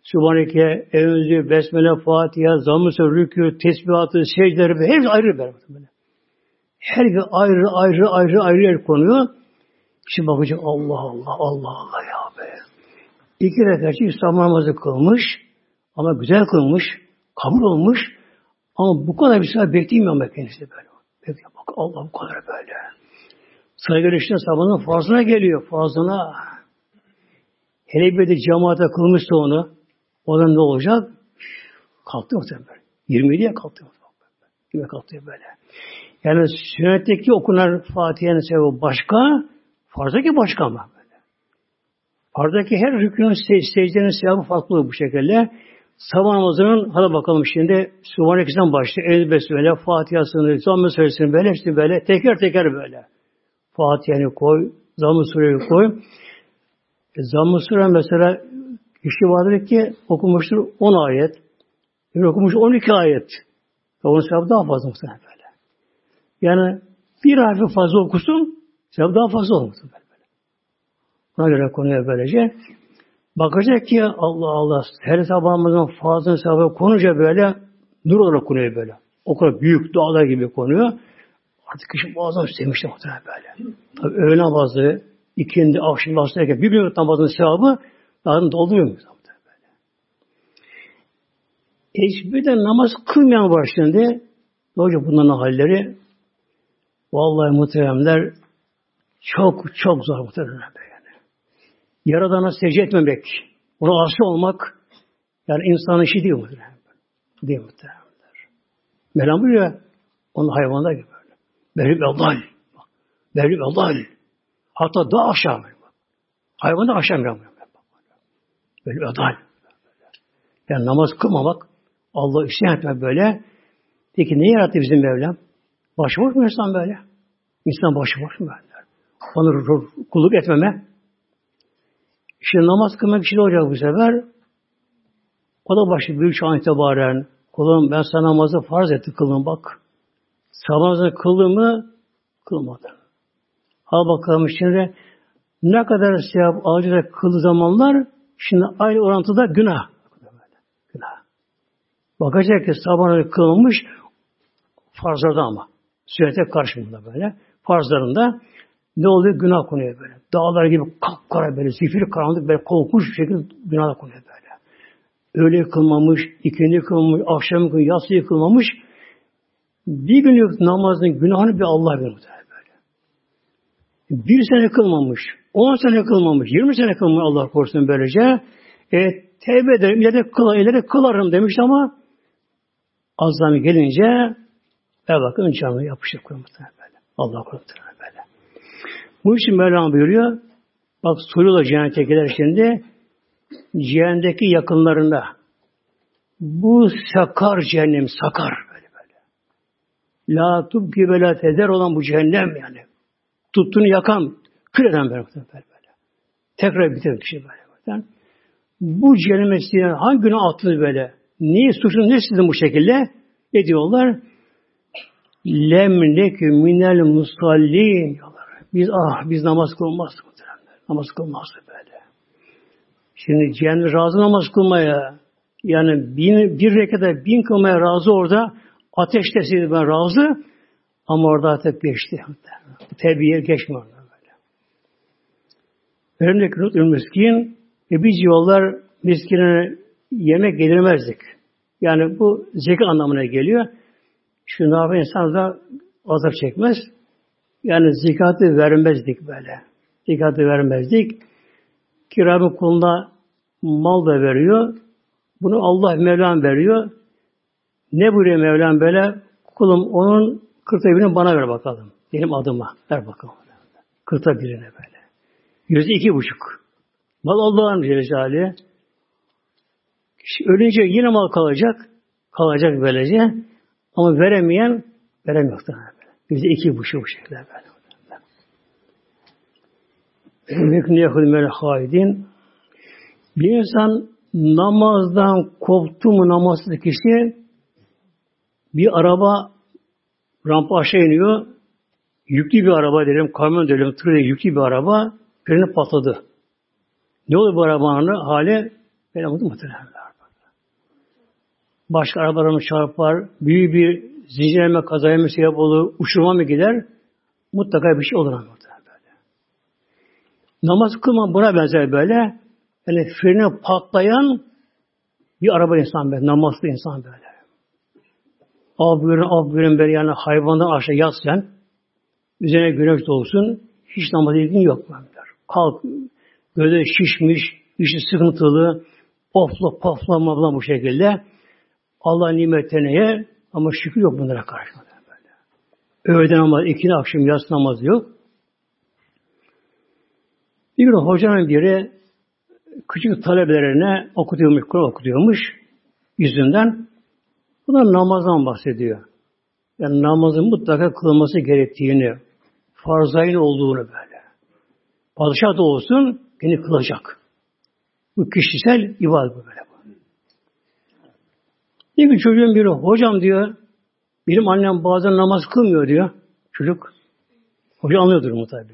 Sübhaneke, Evzü, Besmele, Fatiha, Zamm-ı Rükû, Tesbihatı, secdeleri hepsi ayrı böyle. Her bir ayrı ayrı ayrı ayrı yer konuyor. Şimdi bakacak Allah Allah Allah Allah ya be. İki rekatçı İslam namazı kılmış ama güzel kılmış, kabul olmuş ama bu kadar bir saat bekleyemiyor ama kendisi böyle. Bekliyor bak Allah bu kadar böyle. Saygı işte sabahın fazlına geliyor, fazlına. Hele bir de cemaate kılmışsa onu, o da ne olacak? Kalktı muhtemelen. 27'ye kalktı. 20'ye kalktı böyle. Yani sünnetteki okunan Fatiha'nın sebebi başka, farzdaki başka ama böyle. Farzdaki her rükünün secdenin sevabı farklı bu şekilde. Sabah namazının, hadi bakalım şimdi Sübhaneke'den başlıyor. El Besmele, Fatiha'sını, Zamm-ı Suresini böyle, işte böyle, teker teker böyle. Fatiha'nı koy, Zamm-ı koy. E, Zamm-ı mesela kişi vardır ki okumuştur 10 ayet. Bir okumuş 12 ayet. Onun sevabı daha fazla muhtemelen böyle. Yani bir harfi fazla okusun, sevabı daha fazla olur böyle. Buna göre konuya böylece. Bakacak ki Allah Allah her sabahımızın fazla sevabı konunca böyle nur olarak konuyor böyle. O kadar büyük dağlar gibi konuyor. Artık kişi muazzam sevmişti muhtemelen böyle. Tabi öğle namazı, ikindi, akşam namazı derken bir gün namazın sevabı daha dolduruyor mu? Ecbir'de namaz kılmayan var şimdi. Ne olacak bunların halleri? Vallahi muhteremler çok çok zor muhteremler. Yaradana secde etmemek, ona asi olmak yani insanın işi değil muhteremler. Değil muhteremler. Mevlam buyuruyor, onun hayvanlar gibi böyle. Benim Allah. Benim Allah. Hatta daha aşağı. Hayvan da aşağı mı? Böyle adal. Yani namaz kılmamak, Allah işe etmek böyle. Peki ne yarattı bizim Mevlam? Başıboş mu insan böyle? İnsan başıboş mu böyle? Onu kulluk etmeme. Şimdi namaz kılmak şey olacak bu sefer. O da başı büyük şu an itibaren. Kulum ben sana namazı farz etti kılın bak. Sabah namazını kıldın mı? Kılmadın. Ha bakalım şimdi ne kadar sevap alacak kıldığı zamanlar Şimdi aynı orantıda günah. Günah. Bakacak ki sabahları kılınmış farzlarda ama. Sünnete karşımında böyle. Farzlarında ne oluyor? Günah konuyor böyle. Dağlar gibi kapkara böyle, zifiri karanlık böyle korkunç bir şekilde günah konuyor böyle. Öğle kılmamış, ikindi kılmamış, akşam kılmamış, yatsı kılmamış. Bir günlük namazın günahını bir Allah bilir böyle. Bir sene kılmamış. 10 sene kılmamış, 20 sene kılmamış Allah korusun böylece. E, tevbe ederim, ileride, kıl, ileride kılarım demiş ama az zaman gelince ve bakın canı yapışık koymuşlar böyle. Allah korusun. Bu için Mevlam buyuruyor. Bak soruyorlar cennettekiler şimdi. Cehennemdeki yakınlarında bu sakar cehennem sakar böyle böyle. La tubki ve la olan bu cehennem yani. Tuttuğunu yakan, Kül eden böyle, böyle. Tekrar bitiren kişi böyle. böyle. Bu cehenneme isteyen hangi günah attınız böyle? Niye suçun ne sizin bu şekilde? Ne diyorlar? Lem lekü minel musallin. Biz ah biz namaz kılmaz Namaz kılmaz böyle. Şimdi cehennem razı namaz kılmaya yani bin, bir rekata bin kılmaya razı orada ateştesiydi ben razı ama orada artık geçti. Tebiye geçmiyor. Önümdeki nutlu miskin ve biz yollar miskine yemek yedirmezdik. Yani bu zeka anlamına geliyor. Şu ne yapar insan da azap çekmez. Yani zekatı vermezdik böyle. Zekatı vermezdik. Kiramı kuluna mal da veriyor. Bunu Allah Mevlam veriyor. Ne buyuruyor Mevlam böyle? Kulum onun kırkta birini bana ver bakalım. Benim adıma. Ver bakalım. Kırkta birine böyle. Yüzde iki buçuk. Mal Allah'ın Celle Ölünce yine mal kalacak. Kalacak böylece. Ama veremeyen veremiyor. Yüzde iki buçuk bu şekilde böyle. Mekne yahudimel haidin. Bir insan namazdan koptu mu namazsız kişi bir araba rampa aşağı iniyor. Yüklü bir araba dedim, kamyon dedim, tır dedim, yüklü bir araba freni patladı. Ne oldu bu arabanın hali? Ben anladım muhtemelen. Başka arabalarına çarpar, büyük bir zincirleme kazaya mı sebep olur, uçurma mı gider? Mutlaka bir şey olur ama böyle. Namaz kılma buna benzer böyle. Yani freni patlayan bir araba insan böyle, namazlı insan böyle. Av buyurun, av buyurun böyle yani hayvandan aşağı yat sen. Üzerine güneş doğsun. Hiç namaz ilgin yok. Böyle. Kalk, göze şişmiş, işi sıkıntılı, ofla, pofla, mabla bu şekilde. Allah nimetlerine yer ama şükür yok bunlara karşı. Böyle. Öğleden namaz, ikindi akşam yatsı namazı yok. Bir gün hocanın biri küçük talebelerine okutuyormuş, Kur'an okutuyormuş yüzünden. Bu da namazdan bahsediyor. Yani namazın mutlaka kılınması gerektiğini, farzayın olduğunu böyle. Padişah da olsun, yine kılacak. Bu kişisel ibadet böyle. Bir gün çocuğun biri, hocam diyor, benim annem bazen namaz kılmıyor diyor. Çocuk, hoca anlıyordur mu tabi.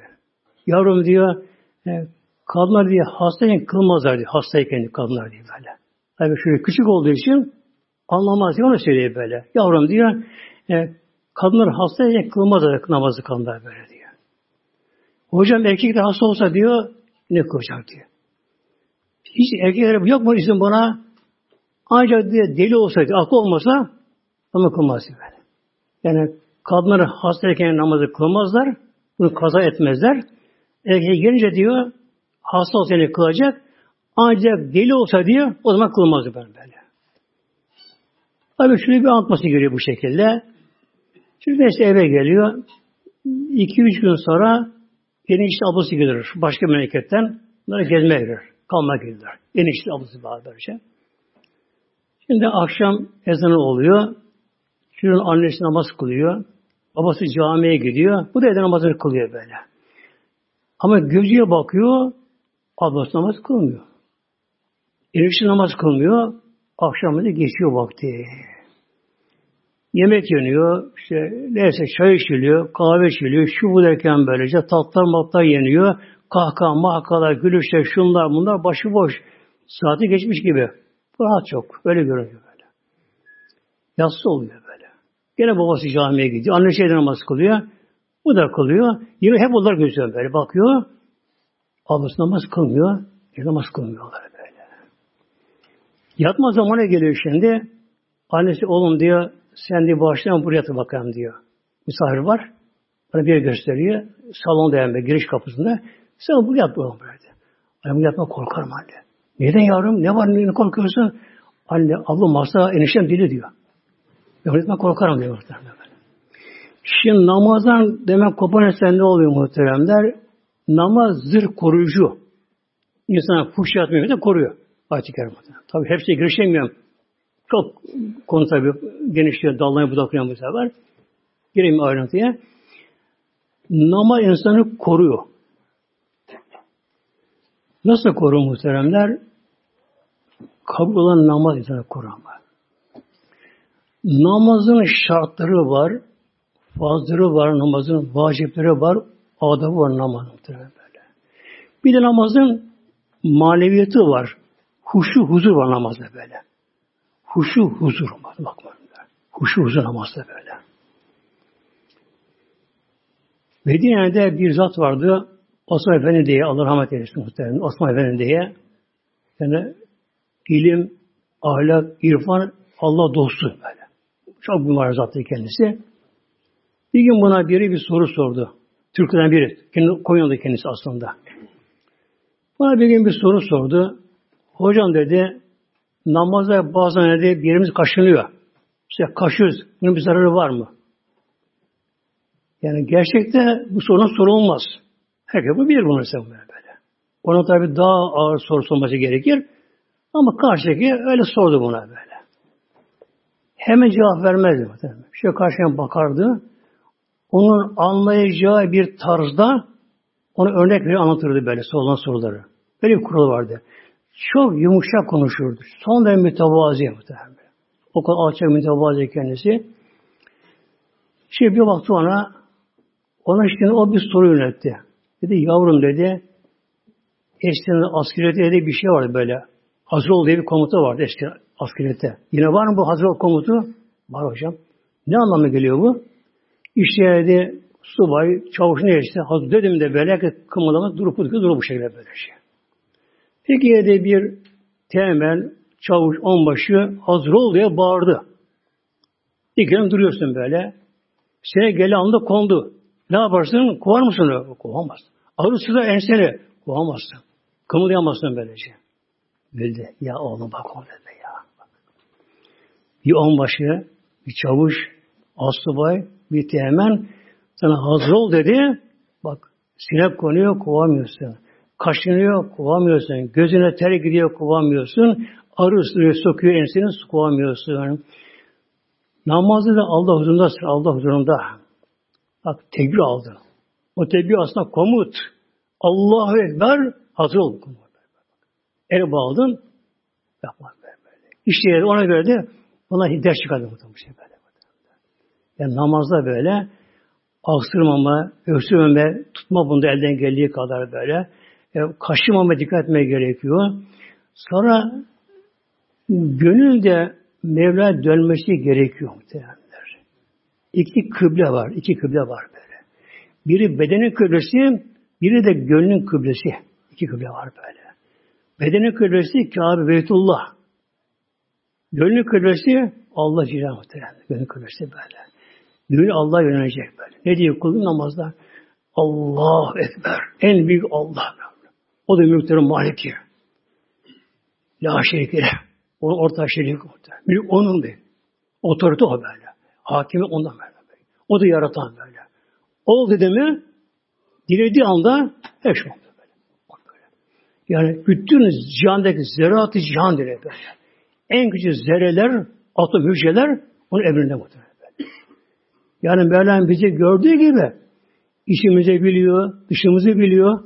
Yavrum diyor, e, kadınlar diye hastayken kılmazlar diyor. Hastayken kadınlar diye böyle. Tabi şöyle küçük olduğu için anlamaz diyor, onu söylüyor böyle. Yavrum diyor, e, kadınlar hastayken kılmazlar namazı kadınlar böyle diyor. Hocam erkek de hasta olsa diyor, ne kılacak diyor. Hiç erkekler yok mu izin buna? Ancak diye deli olsaydı, aklı olmasa ama kılmaz böyle. Yani kadınlar hastayken namazı kılmazlar, bunu kaza etmezler. Erkeğe gelince diyor, hasta olsa yani kılacak, ancak deli olsa diyor, o zaman kılmazdı böyle. böyle. Tabi şunu bir anlatması geliyor bu şekilde. Şimdi neyse eve geliyor. İki üç gün sonra enişte ablası gelir. Başka memleketten. Bunlara gezmeye girer. Kalmaya gider. Enişte ablası var böylece. Şimdi akşam ezanı oluyor. Çocuğun annesi namaz kılıyor. Babası camiye gidiyor. Bu da evde namazını kılıyor böyle. Ama gözüye bakıyor. Ablası namaz kılmıyor. Enişte namaz kılmıyor. Akşam da geçiyor vakti. Yemek yeniyor, işte neyse çay içiliyor, kahve içiliyor, şu bu derken böylece tatlar matlar yeniyor, kahkaha, mahkalar, gülüşler, şunlar bunlar başıboş. Saati geçmiş gibi. Rahat çok. Öyle görünüyor böyle. Yassı oluyor böyle. Gene babası camiye gidiyor. Anne şeyden namaz kılıyor. Bu da kılıyor. Yine hep onlar gözüyor böyle. Bakıyor. Ablası namaz kılmıyor. E namaz kılmıyorlar böyle. Yatma zamanı geliyor şimdi. Annesi oğlum diyor sen diye başlayalım buraya yatır bakalım diyor. Misafir var. Bana bir yer gösteriyor. Salonda yani giriş kapısında. Sen buraya yat bakalım böyle. Annem yatma korkarım anne. Neden yavrum? Ne var? Ne korkuyorsun? Anne Allah masa eniştem dili diyor. Ben korkarım diyor muhteremler. Şimdi namazdan demek kopan esen ne oluyor muhteremler? Namaz zırh koruyucu. İnsana fuş yatmıyor da koruyor. Ayet-i Tabi hepsine girişemiyorum. Çok konu tabi genişliyor, dallanıyor, budaklıyor bu sefer. Gireyim ayrıntıya. Namaz insanı koruyor. Nasıl korur muhteremler? Kabul olan namaz insanı kurama. Namazın şartları var, fazları var, namazın vacipleri var, adabı var namazın böyle. Bir de namazın maneviyatı var. Huşu huzur var namazda böyle. Huşu huzur var. Bakma. Huşu huzur namazda böyle. Medine'de bir zat vardı. Osman Efendi diye, Allah rahmet eylesin muhtemelen. Osman Efendi diye. Yani ilim, ahlak, irfan, Allah dostu böyle. Çok mübarek zattı kendisi. Bir gün buna biri bir soru sordu. Türk'ten biri. Konya'da kendisi aslında. Bana bir gün bir soru sordu. Hocam dedi, namazda bazen dedi bir yerimiz kaşınıyor. İşte kaşıyoruz. Bunun bir zararı var mı? Yani gerçekte bu sorun sorulmaz. Herkes bu bilir bunu mesela böyle. Ona tabi daha ağır soru sorması gerekir. Ama karşıdaki öyle sordu buna böyle. Hemen cevap vermezdi. Şöyle karşıya bakardı. Onun anlayacağı bir tarzda onu örnek verir anlatırdı böyle sorulan soruları. Böyle bir kural vardı. Çok yumuşak konuşurdu. Son derece mütevazi muhtemelen. O kadar alçak mütevazi kendisi. Şimdi bir baktı ona ona işte o bir soru yöneltti. Dedi yavrum dedi eskiden askeriyete dedi bir şey vardı böyle. Hazrol diye bir komuta vardı eski askeriyete. Yine var mı bu Hazrol komutu? Var hocam. Ne anlamı geliyor bu? İşte dedi subay, çavuş ne işte dedim de böyle kımıldama durup durup bu şekilde böyle şey. Peki de bir temel çavuş onbaşı hazır ol diye bağırdı. İlk duruyorsun böyle. Sene gele anda kondu. Ne yaparsın? Kovar mısın? Kovamazsın. Ağrısı da enseni. Kovamazsın. Kımıldayamazsın böylece. Bildi. Ya oğlum bak o dedi ya. Bir onbaşı, bir çavuş, asubay, bir teğmen sana hazır ol dedi. Bak sinek konuyor kovamıyorsun. Kaşınıyor kovamıyorsun. Gözüne ter gidiyor kovamıyorsun. Arı ısırıyor sokuyor enseni kovamıyorsun. Namazda da Allah huzurunda Allah huzurunda. Bak tekbir aldı. O tekbir aslında komut. Allahu Ekber hazır ol. El bağladın yapmak böyle. İşte ona göre de ona ders çıkardı bu şey böyle. Yani namazda böyle aksırmama, öksürmeme, tutma bunda elden geldiği kadar böyle. E, kaşımama dikkat etmeye gerekiyor. Sonra gönül Mevla dönmesi gerekiyor muhtemelenler. İki kıble var, iki kıble var böyle. Biri bedenin kıblesi, biri de gönlün kıblesi. İki kıble var böyle. Bedenin kıblesi Kabe Beytullah. Gönlün kıblesi Allah Celle muhtemelen. Gönlün kıblesi böyle. Gönül Allah'a yönelecek böyle. Ne diyor kulun namazda? Allah Ekber. En büyük Allah. O da mülklerin maliki. La şerike Onun orta şeriki orta. Mülk onun değil. Otorite o böyle. Hakimi ondan böyle. O da yaratan böyle. Ol dedi mi dilediği anda her şey oldu. Yani bütün cihandaki zeraatı cihan böyle. En küçük zerreler, atom hücreler onun emrinde muhtemelen. Yani Mevlam bizi gördüğü gibi işimizi biliyor, dışımızı biliyor.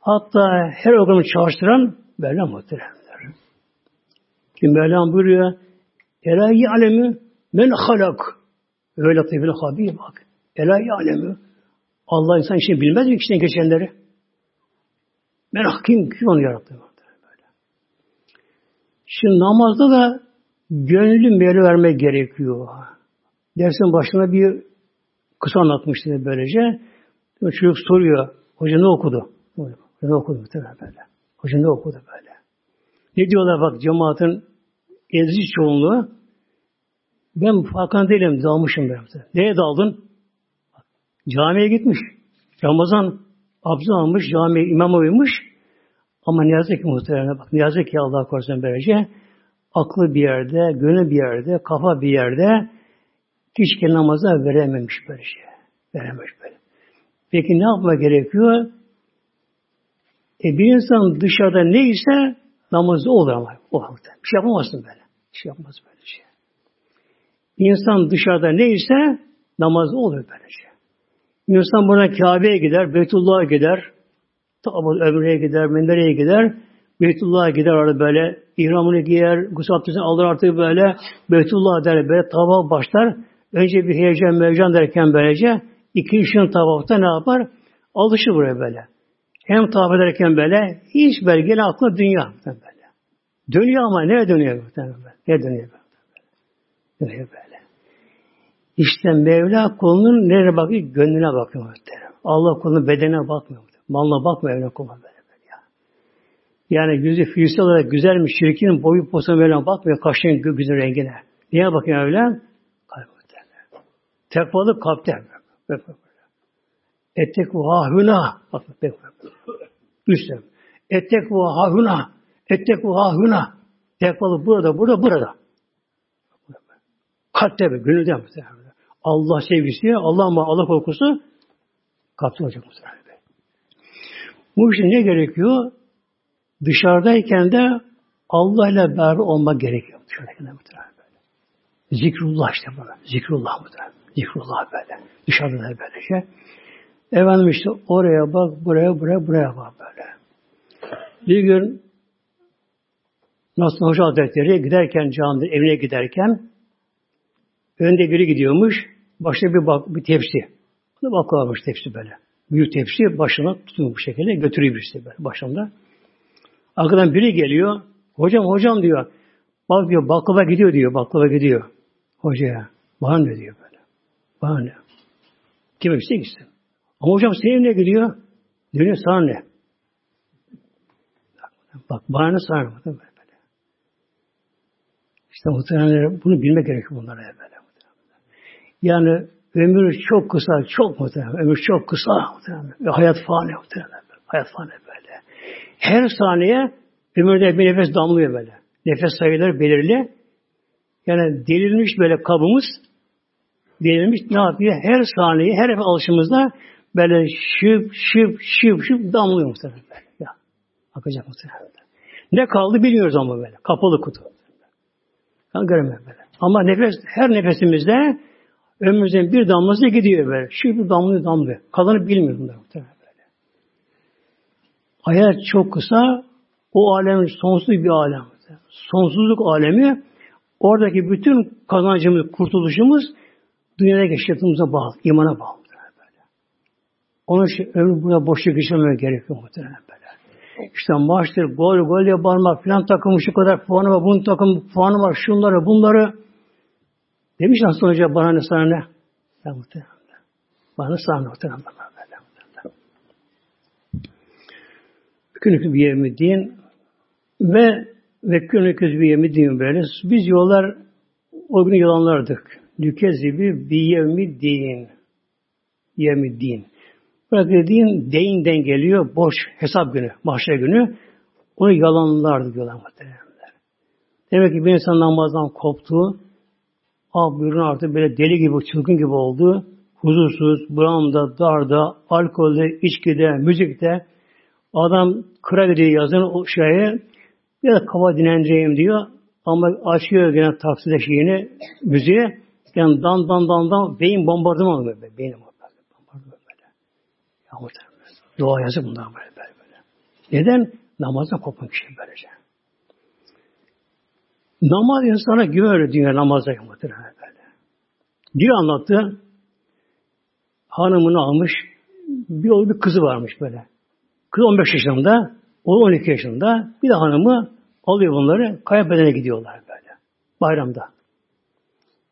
Hatta her organı çalıştıran Mevlam muhteremler. Ki Mevlam buyuruyor Ela alemi men halak. Öyle latifil habir bak. Ela alemi. Allah insan için bilmez mi kişiden geçenleri? Men hakim kim onu yarattı? Böyle. Şimdi namazda da gönlü meyli vermek gerekiyor. Dersin başına bir kısa anlatmıştı böylece. Çocuk soruyor. Hoca ne okudu? Hoca ne okudu böyle. Hoca ne okudu böyle. Ne diyorlar bak cemaatin ezici çoğunluğu ben farkında değilim dalmışım ben. Neye daldın? Camiye gitmiş. Ramazan abdest almış, camiye imam uymuş. Ama ne yazık ki muhtemelen bak ne yazık ki Allah korusun böylece aklı bir yerde, gönül bir yerde, kafa bir yerde Kişi namaza verememiş böyle şey. Verememiş böyle. Peki ne yapma gerekiyor? E bir insan dışarıda neyse namazda olur ama. O halde. Bir şey yapamazsın böyle. Bir şey yapmaz böyle şey. İnsan dışarıda neyse namazda olur böyle şey. İnsan buna Kabe'ye gider, Beytullah'a gider, Tabut ömreye gider, mendereye gider, Beytullah'a gider orada böyle ihramını giyer, gusül alır artık böyle Beytullah der böyle tavaf başlar. Önce bir heyecan mevcan derken böylece iki işin tavafta ne yapar? Alışır buraya böyle. Hem tavaf ederken böyle hiç belgeli aklı dünya böyle. Dönüyor ama nereye dönüyor? Ne dönüyor? Dönüyor böyle. İşte Mevla kulunun nereye bakıyor? Gönlüne bakıyor. Allah kulunun bedenine bakmıyor. Malına bakmıyor Mevla kuluna böyle, böyle ya. Yani yüzü fiziksel olarak güzelmiş, çirkin, boyu posuna böyle bakmıyor, kaşının güzel rengine. Niye bakıyor öyle? Kalpte. Tekvalık kalpte. Ettek vahuna. Bak, bak, bak. Üstem. Ettek vahuna. Ettek vahuna. Tekvalık burada, burada, burada. Kalpte be, gönülde muhtemelen. Allah sevgisi, Allah mı Allah korkusu kalpte olacak muhtemelen. Bu için ne gerekiyor? Dışarıdayken de Allah ile beraber olmak gerekiyor. Dışarıdayken de muhtemelen. Zikrullah işte böyle. Zikrullah muhtemelen. Zikrullah böyle. Dışarıda da böyle şey. Efendim işte oraya bak, buraya, buraya, buraya bak böyle. Bir gün Nasıl Hoca Hazretleri giderken camide evine giderken önde biri gidiyormuş. Başta bir bak bir tepsi. Bu baklavamış tepsi böyle. Büyük tepsi başına tutuyor bu şekilde götürüyor birisi böyle başında. Arkadan biri geliyor. Hocam hocam diyor. Bak diyor baklava gidiyor diyor. Baklava gidiyor. Hocaya. Bana ne diyor böyle. Bana ne? Kime gitse gitsin. Ama hocam senin ne gidiyor? Diyor sana ne? Bak bana ne sana ne? Böyle. İşte muhtemelen bunu bilmek gerekiyor bunlara böyle. Yani ömür çok kısa, çok muhtemelen. Ömür çok kısa muhtemelen. Ve hayat fani muhtemelen. Hayat fani böyle. Her saniye ömürde bir nefes damlıyor böyle. Nefes sayıları belirli. Yani delirmiş böyle kabımız delirmiş ne yapıyor? Her saniye, her nefes alışımızda böyle şıp şıp şıp şıp damlıyor muhtemelen. Böyle. Ya, akacak muhtemelen. Ne kaldı bilmiyoruz ama böyle. Kapalı kutu. Ben göremem böyle. Ama nefes, her nefesimizde ömrümüzün bir damlası gidiyor böyle. Şu bir damlıyor damlıyor. Kalanı bilmiyor bunlar böyle. Hayat çok kısa. O alem sonsuz bir alem. Sonsuzluk alemi oradaki bütün kazancımız, kurtuluşumuz dünyada yaşadığımıza bağlı, imana bağlı. Böyle. Onun için ömrü burada boşluk geçirmeye gerekiyor muhtemelen böyle. İşte maçtır, gol, gol yaparmak filan takımı şu kadar puanı var, bunun takım puanı var, şunları, bunları. Demiş nasıl hoca bana ne sana ne? Ya muhtemelen. Bana sana muhtemelen. Günlük bir yemi din ve ve günlük bir yemi din böyle. Biz yollar o gün yalanlardık. Lükezibi bir yemi din. Yemi din. Burada dediğin deyinden geliyor. Boş hesap günü, mahşer günü. Onu yalanlardı diyorlar muhtemelenler. Demek ki bir insan namazdan koptu. Ah buyurun artık böyle deli gibi, çılgın gibi oldu. Huzursuz, buramda, darda, alkolde, içkide, müzikte. Adam kıra gidiyor yazın o şeye. Ya da kafa dinlendireyim diyor. Ama açıyor gene takside şeyini, müziğe. Yani dan dan dan dan beyin bombardıman oluyor. Beyin bombardıman böyle. Ya. Dua yazı bunlar böyle böyle. böyle. Neden? Namazda kopan kişi böylece. Namaz insana güven öğretiyor namazda muhtemelen böyle. Bir anlattı. Hanımını almış. Bir oğlu bir kızı varmış böyle. Kız 15 yaşında, oğlu 12 yaşında. Bir de hanımı alıyor bunları, kayınpedere gidiyorlar böyle. Bayramda.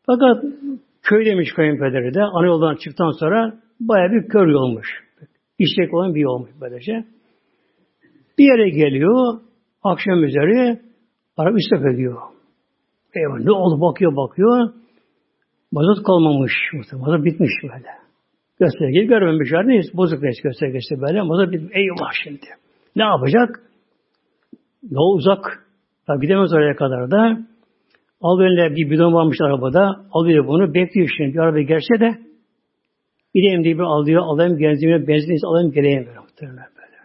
Fakat köydeymiş kayınpederi de. Ana yoldan çıktıktan sonra baya bir kör yolmuş. İşlek olan bir yolmuş böylece. Bir yere geliyor, akşam üzeri Arap istek ediyor. Eyvah ne oldu bakıyor bakıyor. Mazot kalmamış. Mazot bitmiş böyle. Göstergeyi görmemiş. Yani bozuk reis göstergesi böyle. Mazot bitmiş. Eyvah şimdi. Ne yapacak? Yol uzak. Tabi gidemez oraya kadar da. Al önüne bir bidon varmış arabada. Alıyor bunu. Bekliyor şimdi. Bir araba geçse de gideyim diye bir alıyor. Alayım genzimine benzin alayım geleyim böyle. Muhtemelen böyle.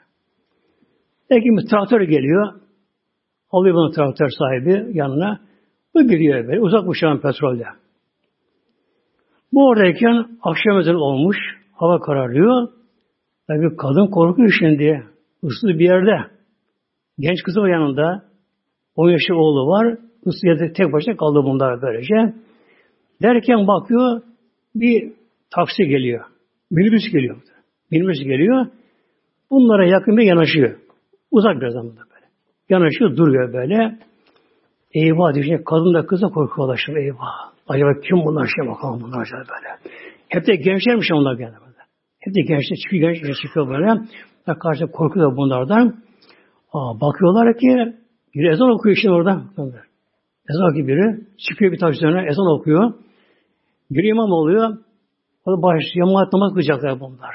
Belki bir traktör geliyor. Alıyor bunu traktör sahibi yanına. Bu gidiyor böyle. Uzakmış an petrolde. Bu oradayken akşam ezanı olmuş. Hava kararıyor. Tabi kadın korkuyor şimdi. Issız bir yerde. Genç kızı o yanında. 10 yaşı oğlu var. Issız yerde tek başına kaldı bunlar böylece. Derken bakıyor bir taksi geliyor. Minibüs geliyor. Minibüs geliyor. Bunlara yakın bir yanaşıyor. Uzak biraz ama böyle. Yanaşıyor duruyor böyle. Eyvah diyor. Kadın da kız da korkuyorlar şimdi eyvah. Acaba kim bunlar şey bakalım bunlar şey böyle. Hep de gençlermiş onlar genelde böyle. Hep de gençler çıkıyor gençler çıkıyor böyle. Karşı korkuyor bunlardan. Aa, bakıyorlar ki bir ezan okuyor şimdi orada. Ezan okuyor biri. Çıkıyor bir taş üzerine ezan okuyor. Bir imam oluyor. O da baş, cemaat namaz kılacaklar bunlar.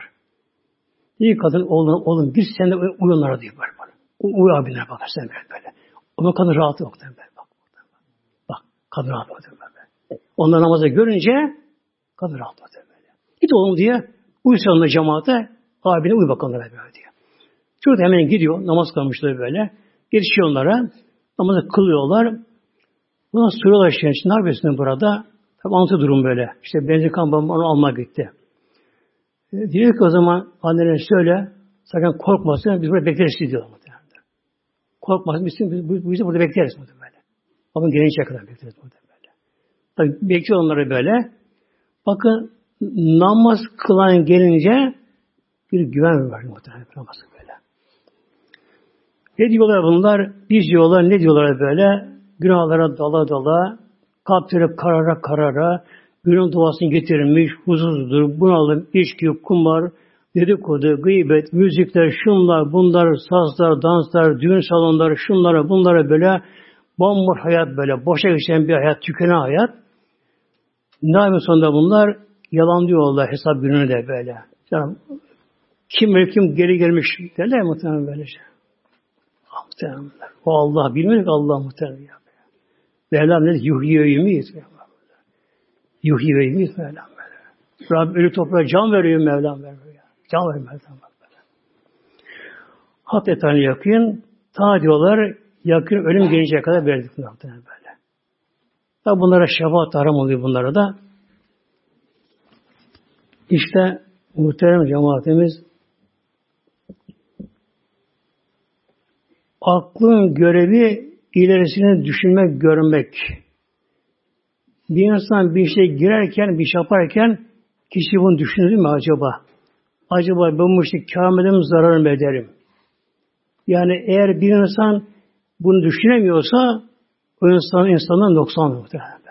İyi kadın oğlum, oğlum bir sene uyunlara diyor böyle. Uyu abine bakar sen böyle böyle. Ama kadın rahat yok böyle. Bak, bak kadın rahat yok böyle. Onlar namazı görünce kadın rahat yok böyle. Git oğlum diye uyusun da cemaate abine uyu bakalım böyle diyor. Çocuk hemen gidiyor. Namaz kılmışlar böyle. Geçiyor onlara. Namazı kılıyorlar. Buna soruyorlar işte. Ne yapıyorsun burada? Tabi anlatı durum böyle. İşte benzin kampanyam onu almak gitti. E, diyor ki o zaman annene söyle sakın korkmasın biz burada bekleriz diyor. Korkmasın biz, biz, biz, biz burada bekleriz böyle. Babam gelince kadar bekleriz burada böyle. Tabi bekliyor onları böyle. Bakın namaz kılan gelince bir güven var muhtemelen namaz böyle. Ne diyorlar bunlar? Biz diyorlar ne diyorlar böyle? Günahlara dala dala, kalpleri karara karara, günün duasını getirmiş, huzursuzdur, bunalım, içki, kumar, dedikodu, gıybet, müzikler, şunlar, bunlar, sazlar, danslar, düğün salonları, şunlara, bunlara böyle bomboş hayat böyle, boşa geçen bir hayat, tükenen hayat. Ne sonunda bunlar? Yalan diyorlar hesap gününe de böyle. Canım, kim kim geri gelmiş derler muhtemelen böylece. Ah, muhtemelen. O Allah bilmiyor ki Allah muhtemelen ya. Mevlam ne? Yuhyi ve yumit. Yuhyi ve yumit Mevlam. Rabbim ölü toprağa can veriyor Mevlam veriyor. Can veriyor Mevlam. Hat etani yakın. Ta diyorlar yakın ölüm gelinceye kadar verdik muhtemelen böyle. Tabi bunlara şefaat haram oluyor bunlara da. İşte muhterem cemaatimiz aklın görevi ilerisini düşünmek, görmek. Bir insan bir şey girerken, bir şey yaparken kişi bunu düşünür mü acaba? Acaba ben bu işte kâr ederim, zarar mı ederim? Yani eğer bir insan bunu düşünemiyorsa o insan insandan noksan muhtemelen.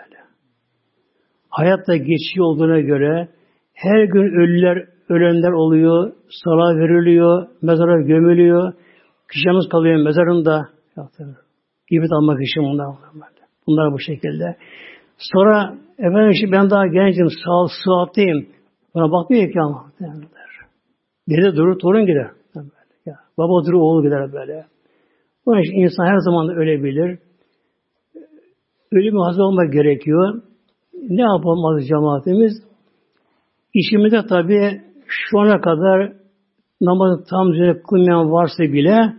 Hayatta geçici olduğuna göre her gün ölüler, ölenler oluyor, sala veriliyor, mezara gömülüyor, kişimiz kalıyor mezarında. İbret almak için bunlar. Bunlar bu şekilde. Sonra efendim işte ben daha gencim, sağ, sıhhatliyim. Buna bakmıyor ki ama. Dede durur, torun gider. Baba durur, oğul gider böyle. Bunun için insan her zaman ölebilir. Ölümü hazır olmak gerekiyor. Ne yapalım cemaatimiz? İşimizde tabi şu ana kadar namazı tam düzenli kılmayan varsa bile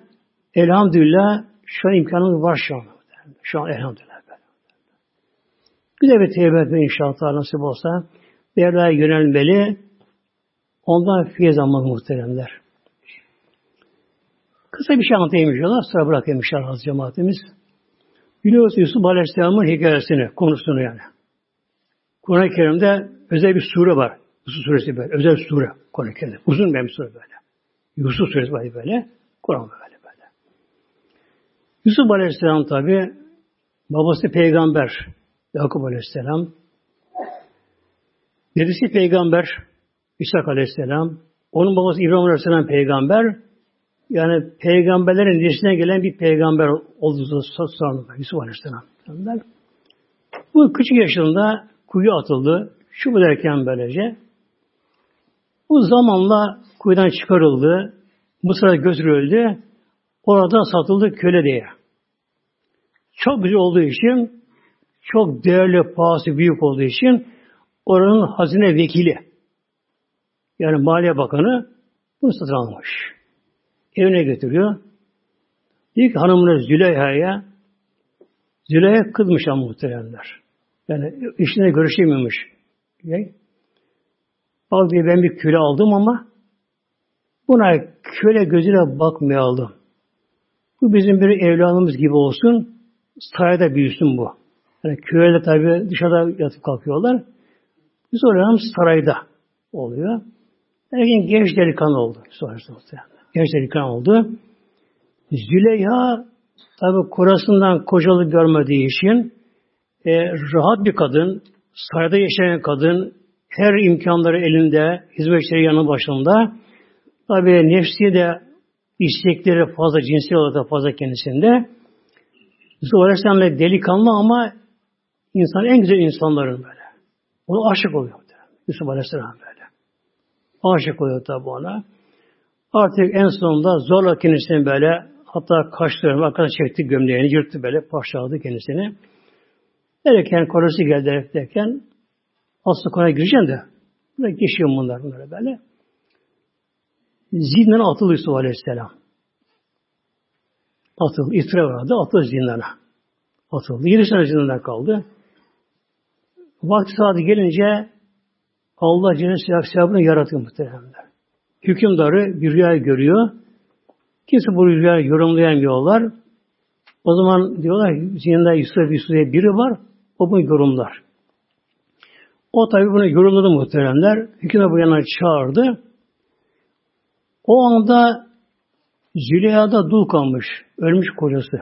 elhamdülillah şu an imkanımız var şu an. Şu an elhamdülillah. Güzel bir tevbe etme inşallah nasip olsa Mevla'ya yönelmeli. Ondan fiye zamanı muhteremler. Kısa bir şey anlatayım inşallah. Sonra bırakayım inşallah cemaatimiz. Biliyorsunuz Yusuf Aleyhisselam'ın hikayesini, konusunu yani. Kur'an-ı Kerim'de özel bir sure var. Yusuf suresi böyle. Özel sure. Kur'an-ı Kerim'de. Uzun bir sure böyle. Yusuf suresi var böyle. Kur'an böyle. Yusuf Aleyhisselam tabi babası peygamber Yakup Aleyhisselam dedesi peygamber İshak Aleyhisselam onun babası İbrahim Aleyhisselam peygamber yani peygamberlerin nesline gelen bir peygamber olduğu sonra Yusuf Aleyhisselam. Bu küçük yaşında kuyu atıldı. Şu bu derken böylece. Bu zamanla kuyudan çıkarıldı. Mısır'a götürüldü. Orada satıldı köle diye. Çok güzel olduğu için, çok değerli, pahası büyük olduğu için oranın hazine vekili, yani Maliye Bakanı bunu satın almış. Evine götürüyor. Diyor ki hanımına Züleyha'ya Züleyha kızmış ama muhteremler. Yani işine görüşemiyormuş. Bak diye ben bir köle aldım ama buna köle gözüyle bakmayalım. Bu bizim bir evladımız gibi olsun. Sarayda büyüsün bu. Yani köyde tabi dışarıda yatıp kalkıyorlar. Biz oraya sarayda oluyor. Erken genç delikanlı oldu. Sonrasında genç delikanlı oldu. Züleyha tabi kurasından kocalık görmediği için e, rahat bir kadın, sarayda yaşayan kadın, her imkanları elinde, hizmetçileri yanı başında. Tabi nefsi de istekleri fazla, cinsel olarak da fazla kendisinde. Aleyhisselam delikanlı ama insan en güzel insanların böyle. Ona aşık oluyor. Yusuf Aleyhisselam böyle. Aşık oluyor tabi ona. Artık en sonunda zorla kendisini böyle hatta kaşlarını arkada çekti gömleğini yırttı böyle parçaladı kendisini. Derken korosu geldi derken aslı konuya gireceğim de böyle geçiyor bunlar bunlara böyle. Zindana atıldı Yusuf Aleyhisselam. Atıldı. İftira vardı. Atıldı zindana. Atıldı. Yedi sene zindana kaldı. Vakti saati gelince Allah Celle Silahını yaratıyor muhteremler. Hükümdarı bir rüya görüyor. Kimse bu rüyayı yorumlayamıyorlar. O zaman diyorlar zindanda Yusuf Yusuf'e biri var. O bunu yorumlar. O tabi bunu yorumladı muhteremler. Hükümdar bu yana çağırdı. O anda Züleyha'da dul kalmış. Ölmüş kocası.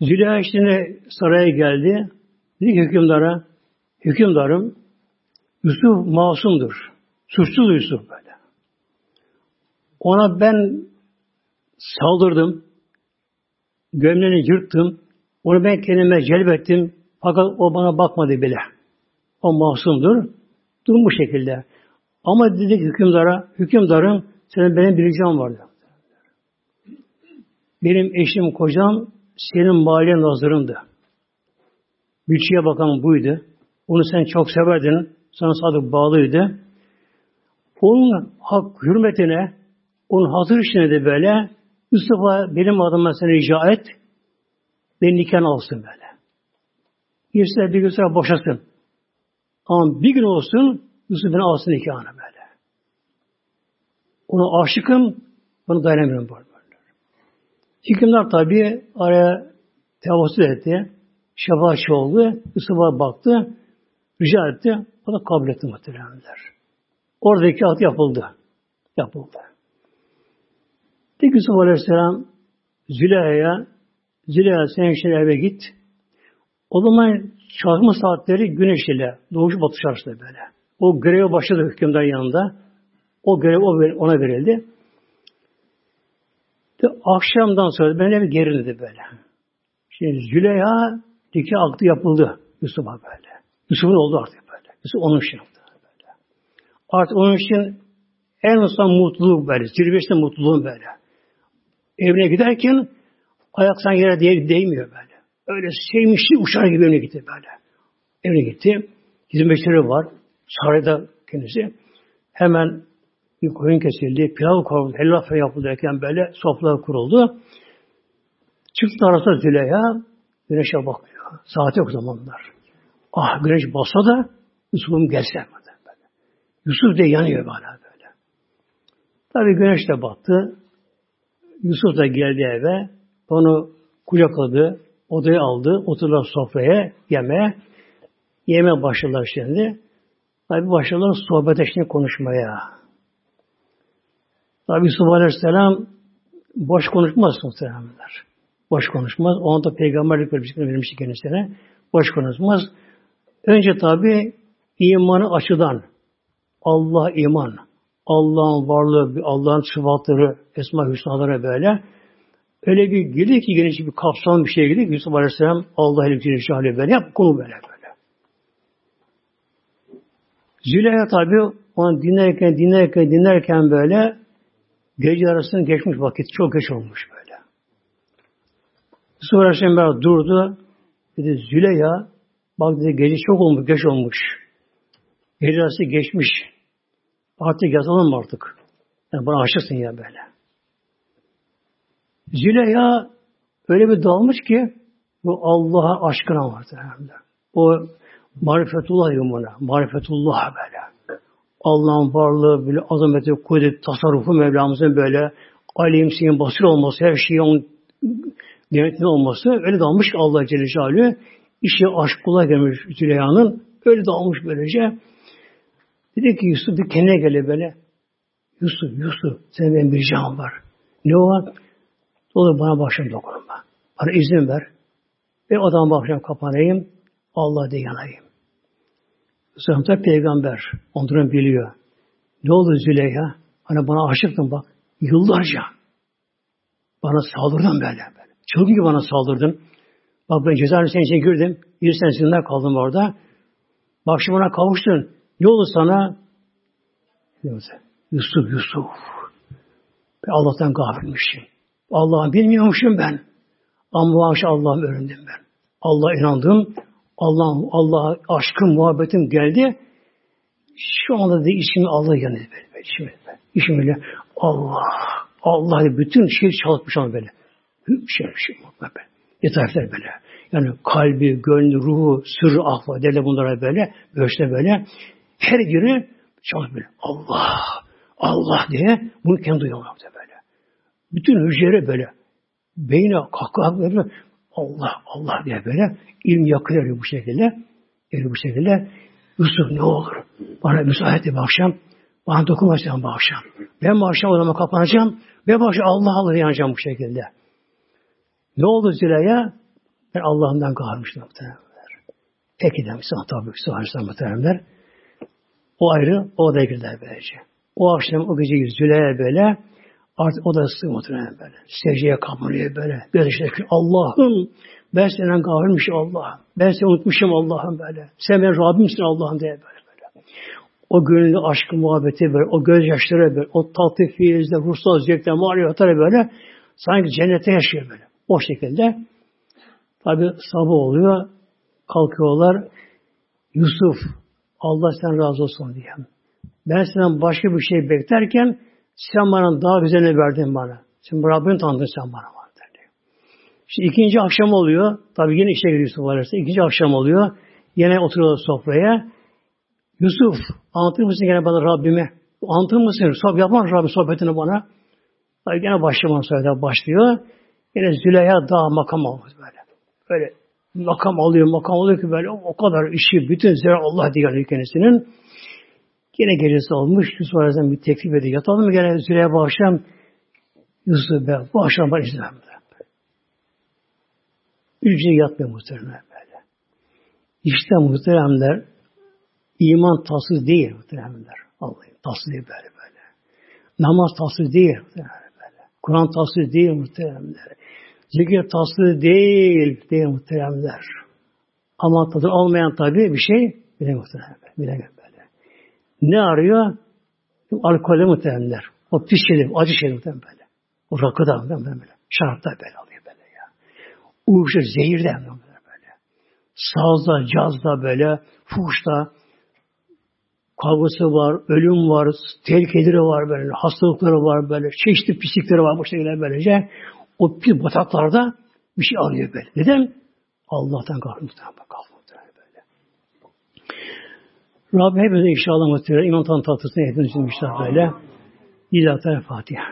Züleyha işte saraya geldi. Dedi ki hükümdara, hükümdarım Yusuf masumdur. Suçsuz Yusuf. Ona ben saldırdım. Gömleğini yırttım. Onu ben kendime celbettim. Fakat o bana bakmadı bile. O masumdur. Durum bu şekilde. Ama dedi ki hükümdara, hükümdarım senin benim bir ricam vardı. Benim eşim, kocam senin mahalle nazırındı. Bütçeye bakan buydu. Onu sen çok severdin. Sana sadık bağlıydı. Onun hak hürmetine, onun hatır işine de böyle Mustafa benim adıma seni rica et. Beni nikahını alsın böyle. Bir bir gün sonra boşasın. Ama bir gün olsun Yusuf beni alsın nikahına böyle. Ona aşıkım, bunu dayanamıyorum böyle. Hükümdar tabi araya tevassül etti. Şefaatçi oldu. Yusuf'a baktı. Rica etti. O da kabul etti muhtemelenler. Oradaki at yapıldı. Yapıldı. Peki Yusuf Aleyhisselam Züleyha'ya Züleyha sen şimdi eve git. O zaman çalışma saatleri güneş ile doğuş batış arasında böyle. O göreve başladı hükümdar yanında. O görev ona verildi. İşte akşamdan sonra ben bir gerildi böyle. Şimdi Züleyha dike aktı yapıldı Yusuf'a böyle. Yusuf'un oldu artık böyle. Yusuf onun için yaptı böyle. Artık onun için en son mutluluk böyle. Zirvesinde mutluluğun böyle. Evine giderken ayak sen yere diye değmiyor böyle. Öyle sevmişti uçar gibi evine gitti böyle. Evine gitti. Hizmetçileri var. Sarayda kendisi. Hemen bir koyun kesildi, pilav kuruldu, helva yapıldı derken böyle sofralar kuruldu. Çıktı arasında Züleyha, güneşe bakıyor. Saat yok zamanlar. Ah güneş bassa da Yusuf'um gelse. Yusuf da yanıyor bana böyle. Tabi güneş de battı. Yusuf da geldi eve. Onu kucakladı, odaya aldı, oturdular sofraya, yeme. Yeme başladılar şimdi. Tabi başladılar sohbet şimdi konuşmaya. Tabi Yusuf Aleyhisselam boş konuşmaz muhtemelenler. Boş konuşmaz. O anda peygamberlik vermişti kendisine. Boş konuşmaz. Önce tabi imanı açıdan Allah iman, Allah'ın varlığı, Allah'ın sıfatları, esma hüsnaları böyle. Öyle bir girdi ki geniş bir kapsam bir şey girdi ki Yusuf Aleyhisselam Allah ile Şahane böyle yap konu böyle böyle. Züleyha tabi onu dinlerken dinlerken dinlerken böyle Gece arasında geçmiş vakit. Çok geç olmuş böyle. Sonra Aleyhisselam durdu. Dedi Züleyha bak dedi gece çok olmuş, geç olmuş. Gece arası geçmiş. Artık yatalım mı artık? Yani bana aşıksın ya böyle. Züleyha öyle bir dalmış ki bu Allah'a aşkına vardı. O marifetullah yumuna. Marifetullah böyle. Allah'ın varlığı, böyle azameti, kudret, tasarrufu Mevlamızın böyle alim, seyin, basir olması, her şeyin onun denetli olması öyle dalmış ki Allah Celle Celaluhu işe aşk kula gelmiş Züleyha'nın öyle dalmış böylece. Dedi ki Yusuf bir kendine gele böyle. Yusuf, Yusuf senin benim bir ricam var. Ne o? Olur bana başım dokunma. Bana izin ver. Ve adam bakacağım kapanayım. Allah de yanayım. Zahmet'e peygamber. Onların biliyor. Ne oldu Züleyha? Hani bana aşıktın bak. Yıllarca. Bana saldırdın böyle. böyle. Çılgın gibi bana saldırdın. Bak ben cezaevine içine girdim. Bir sene kaldım orada. Bak şimdi bana kavuştun. Ne oldu sana? Yusuf, Yusuf. Ben Allah'tan gafilmişim. Allah'ı bilmiyormuşum ben. Ama akşam Allah'ım öğrendim ben. Allah'a inandım. Allah Allah aşkım, muhabbetim geldi. Şu anda da içimi Allah yanıyor böyle. içimi, içimi böyle Allah, Allah bütün şey çalışmış ama böyle. Şey, şey, böyle. Yeterler böyle. Yani kalbi, gönlü, ruhu, sırrı, ahva derler bunlara böyle. Böyle böyle. Her biri böyle. Allah, Allah diye bunu kendi duyuyorlar böyle. Bütün hücreleri böyle. Beyne kahkaha. Allah, Allah diye böyle. ilm yakıyor bu şekilde. Yani bu şekilde. Yusuf ne olur? Bana müsaade et akşam. Bana dokunmayacağım bu akşam. Ben bu akşam odama kapanacağım. Ve bu akşam Allah Allah yanacağım bu şekilde. Ne oldu Züleyha? Ben Allah'ımdan muhtemelenler. Peki demişsin tabi Aleyhisselam muhtemelenler. O ayrı, o da girdiler böylece. O akşam o gece Züleyha böyle artık o da muhtemelen böyle. Secdeye kapanıyor böyle. Böyle işte Allah'ım ben senden gafirmişim Allah'ım. Ben seni unutmuşum Allah'ım böyle. Sen benim Rabbimsin Allah'ım diye böyle böyle. O gönlünde aşkı, muhabbeti böyle, o gözyaşları böyle, o tatlı fiilde, ruhsal zevkler, marifatları böyle, sanki cennette yaşıyor böyle. O şekilde. Tabi sabah oluyor, kalkıyorlar. Yusuf, Allah sen razı olsun diye. Ben senden başka bir şey beklerken sen bana daha güzelini verdin bana. Sen Rabbini tanıdın sen bana. Şimdi ikinci akşam oluyor. Tabi yine işe giriyor Yusuf Aleyhisselam. İkinci akşam oluyor. Yine oturuyorlar sofraya. Yusuf anlatır mısın gene bana Rabbime? Anlatır mısın? Sohbet yapar Rabbim sohbetini bana. Tabi gene başlıyor sonra başlıyor. Yine Züleyha daha makam alıyor böyle. Böyle makam alıyor, makam alıyor ki böyle o kadar işi, bütün zira Allah diyor kendisinin. Yine gecesi olmuş. Yusuf Aleyhisselam bir teklif ediyor. Yatalım mı gene Züleyha bu akşam? Yusuf be, bu akşam ben izlemem. Ücret yatmıyor muhtemelen böyle. İşte muhteremler iman tatsız değil muhteremler. Allah'ım tatsız değil böyle böyle. Namaz tatsız değil muhteremler böyle. Kur'an tatsız değil muhteremler. Zikir tatsız değil değil muhteremler. Ama tadı olmayan tabi bir şey bile muhteremler. Bile böyle. Ne arıyor? Alkolü muhteremler. O pis şeyler, acı şeyler muhteremler böyle. O rakı da muhteremler böyle. Şarap da böyle alıyor uyuşur, zehirden böyle. Sazda, cazda böyle, fuhuşta kavgası var, ölüm var, tehlikeleri var böyle, hastalıkları var böyle, çeşitli pislikleri var bu şekilde böylece. O pis bataklarda bir şey arıyor böyle. Neden? Allah'tan. Kalkmışlar böyle. Rabbim hepimize inşallah muhtemelen iman tanıtısını hepimiz için böyle. İlahi Fatiha.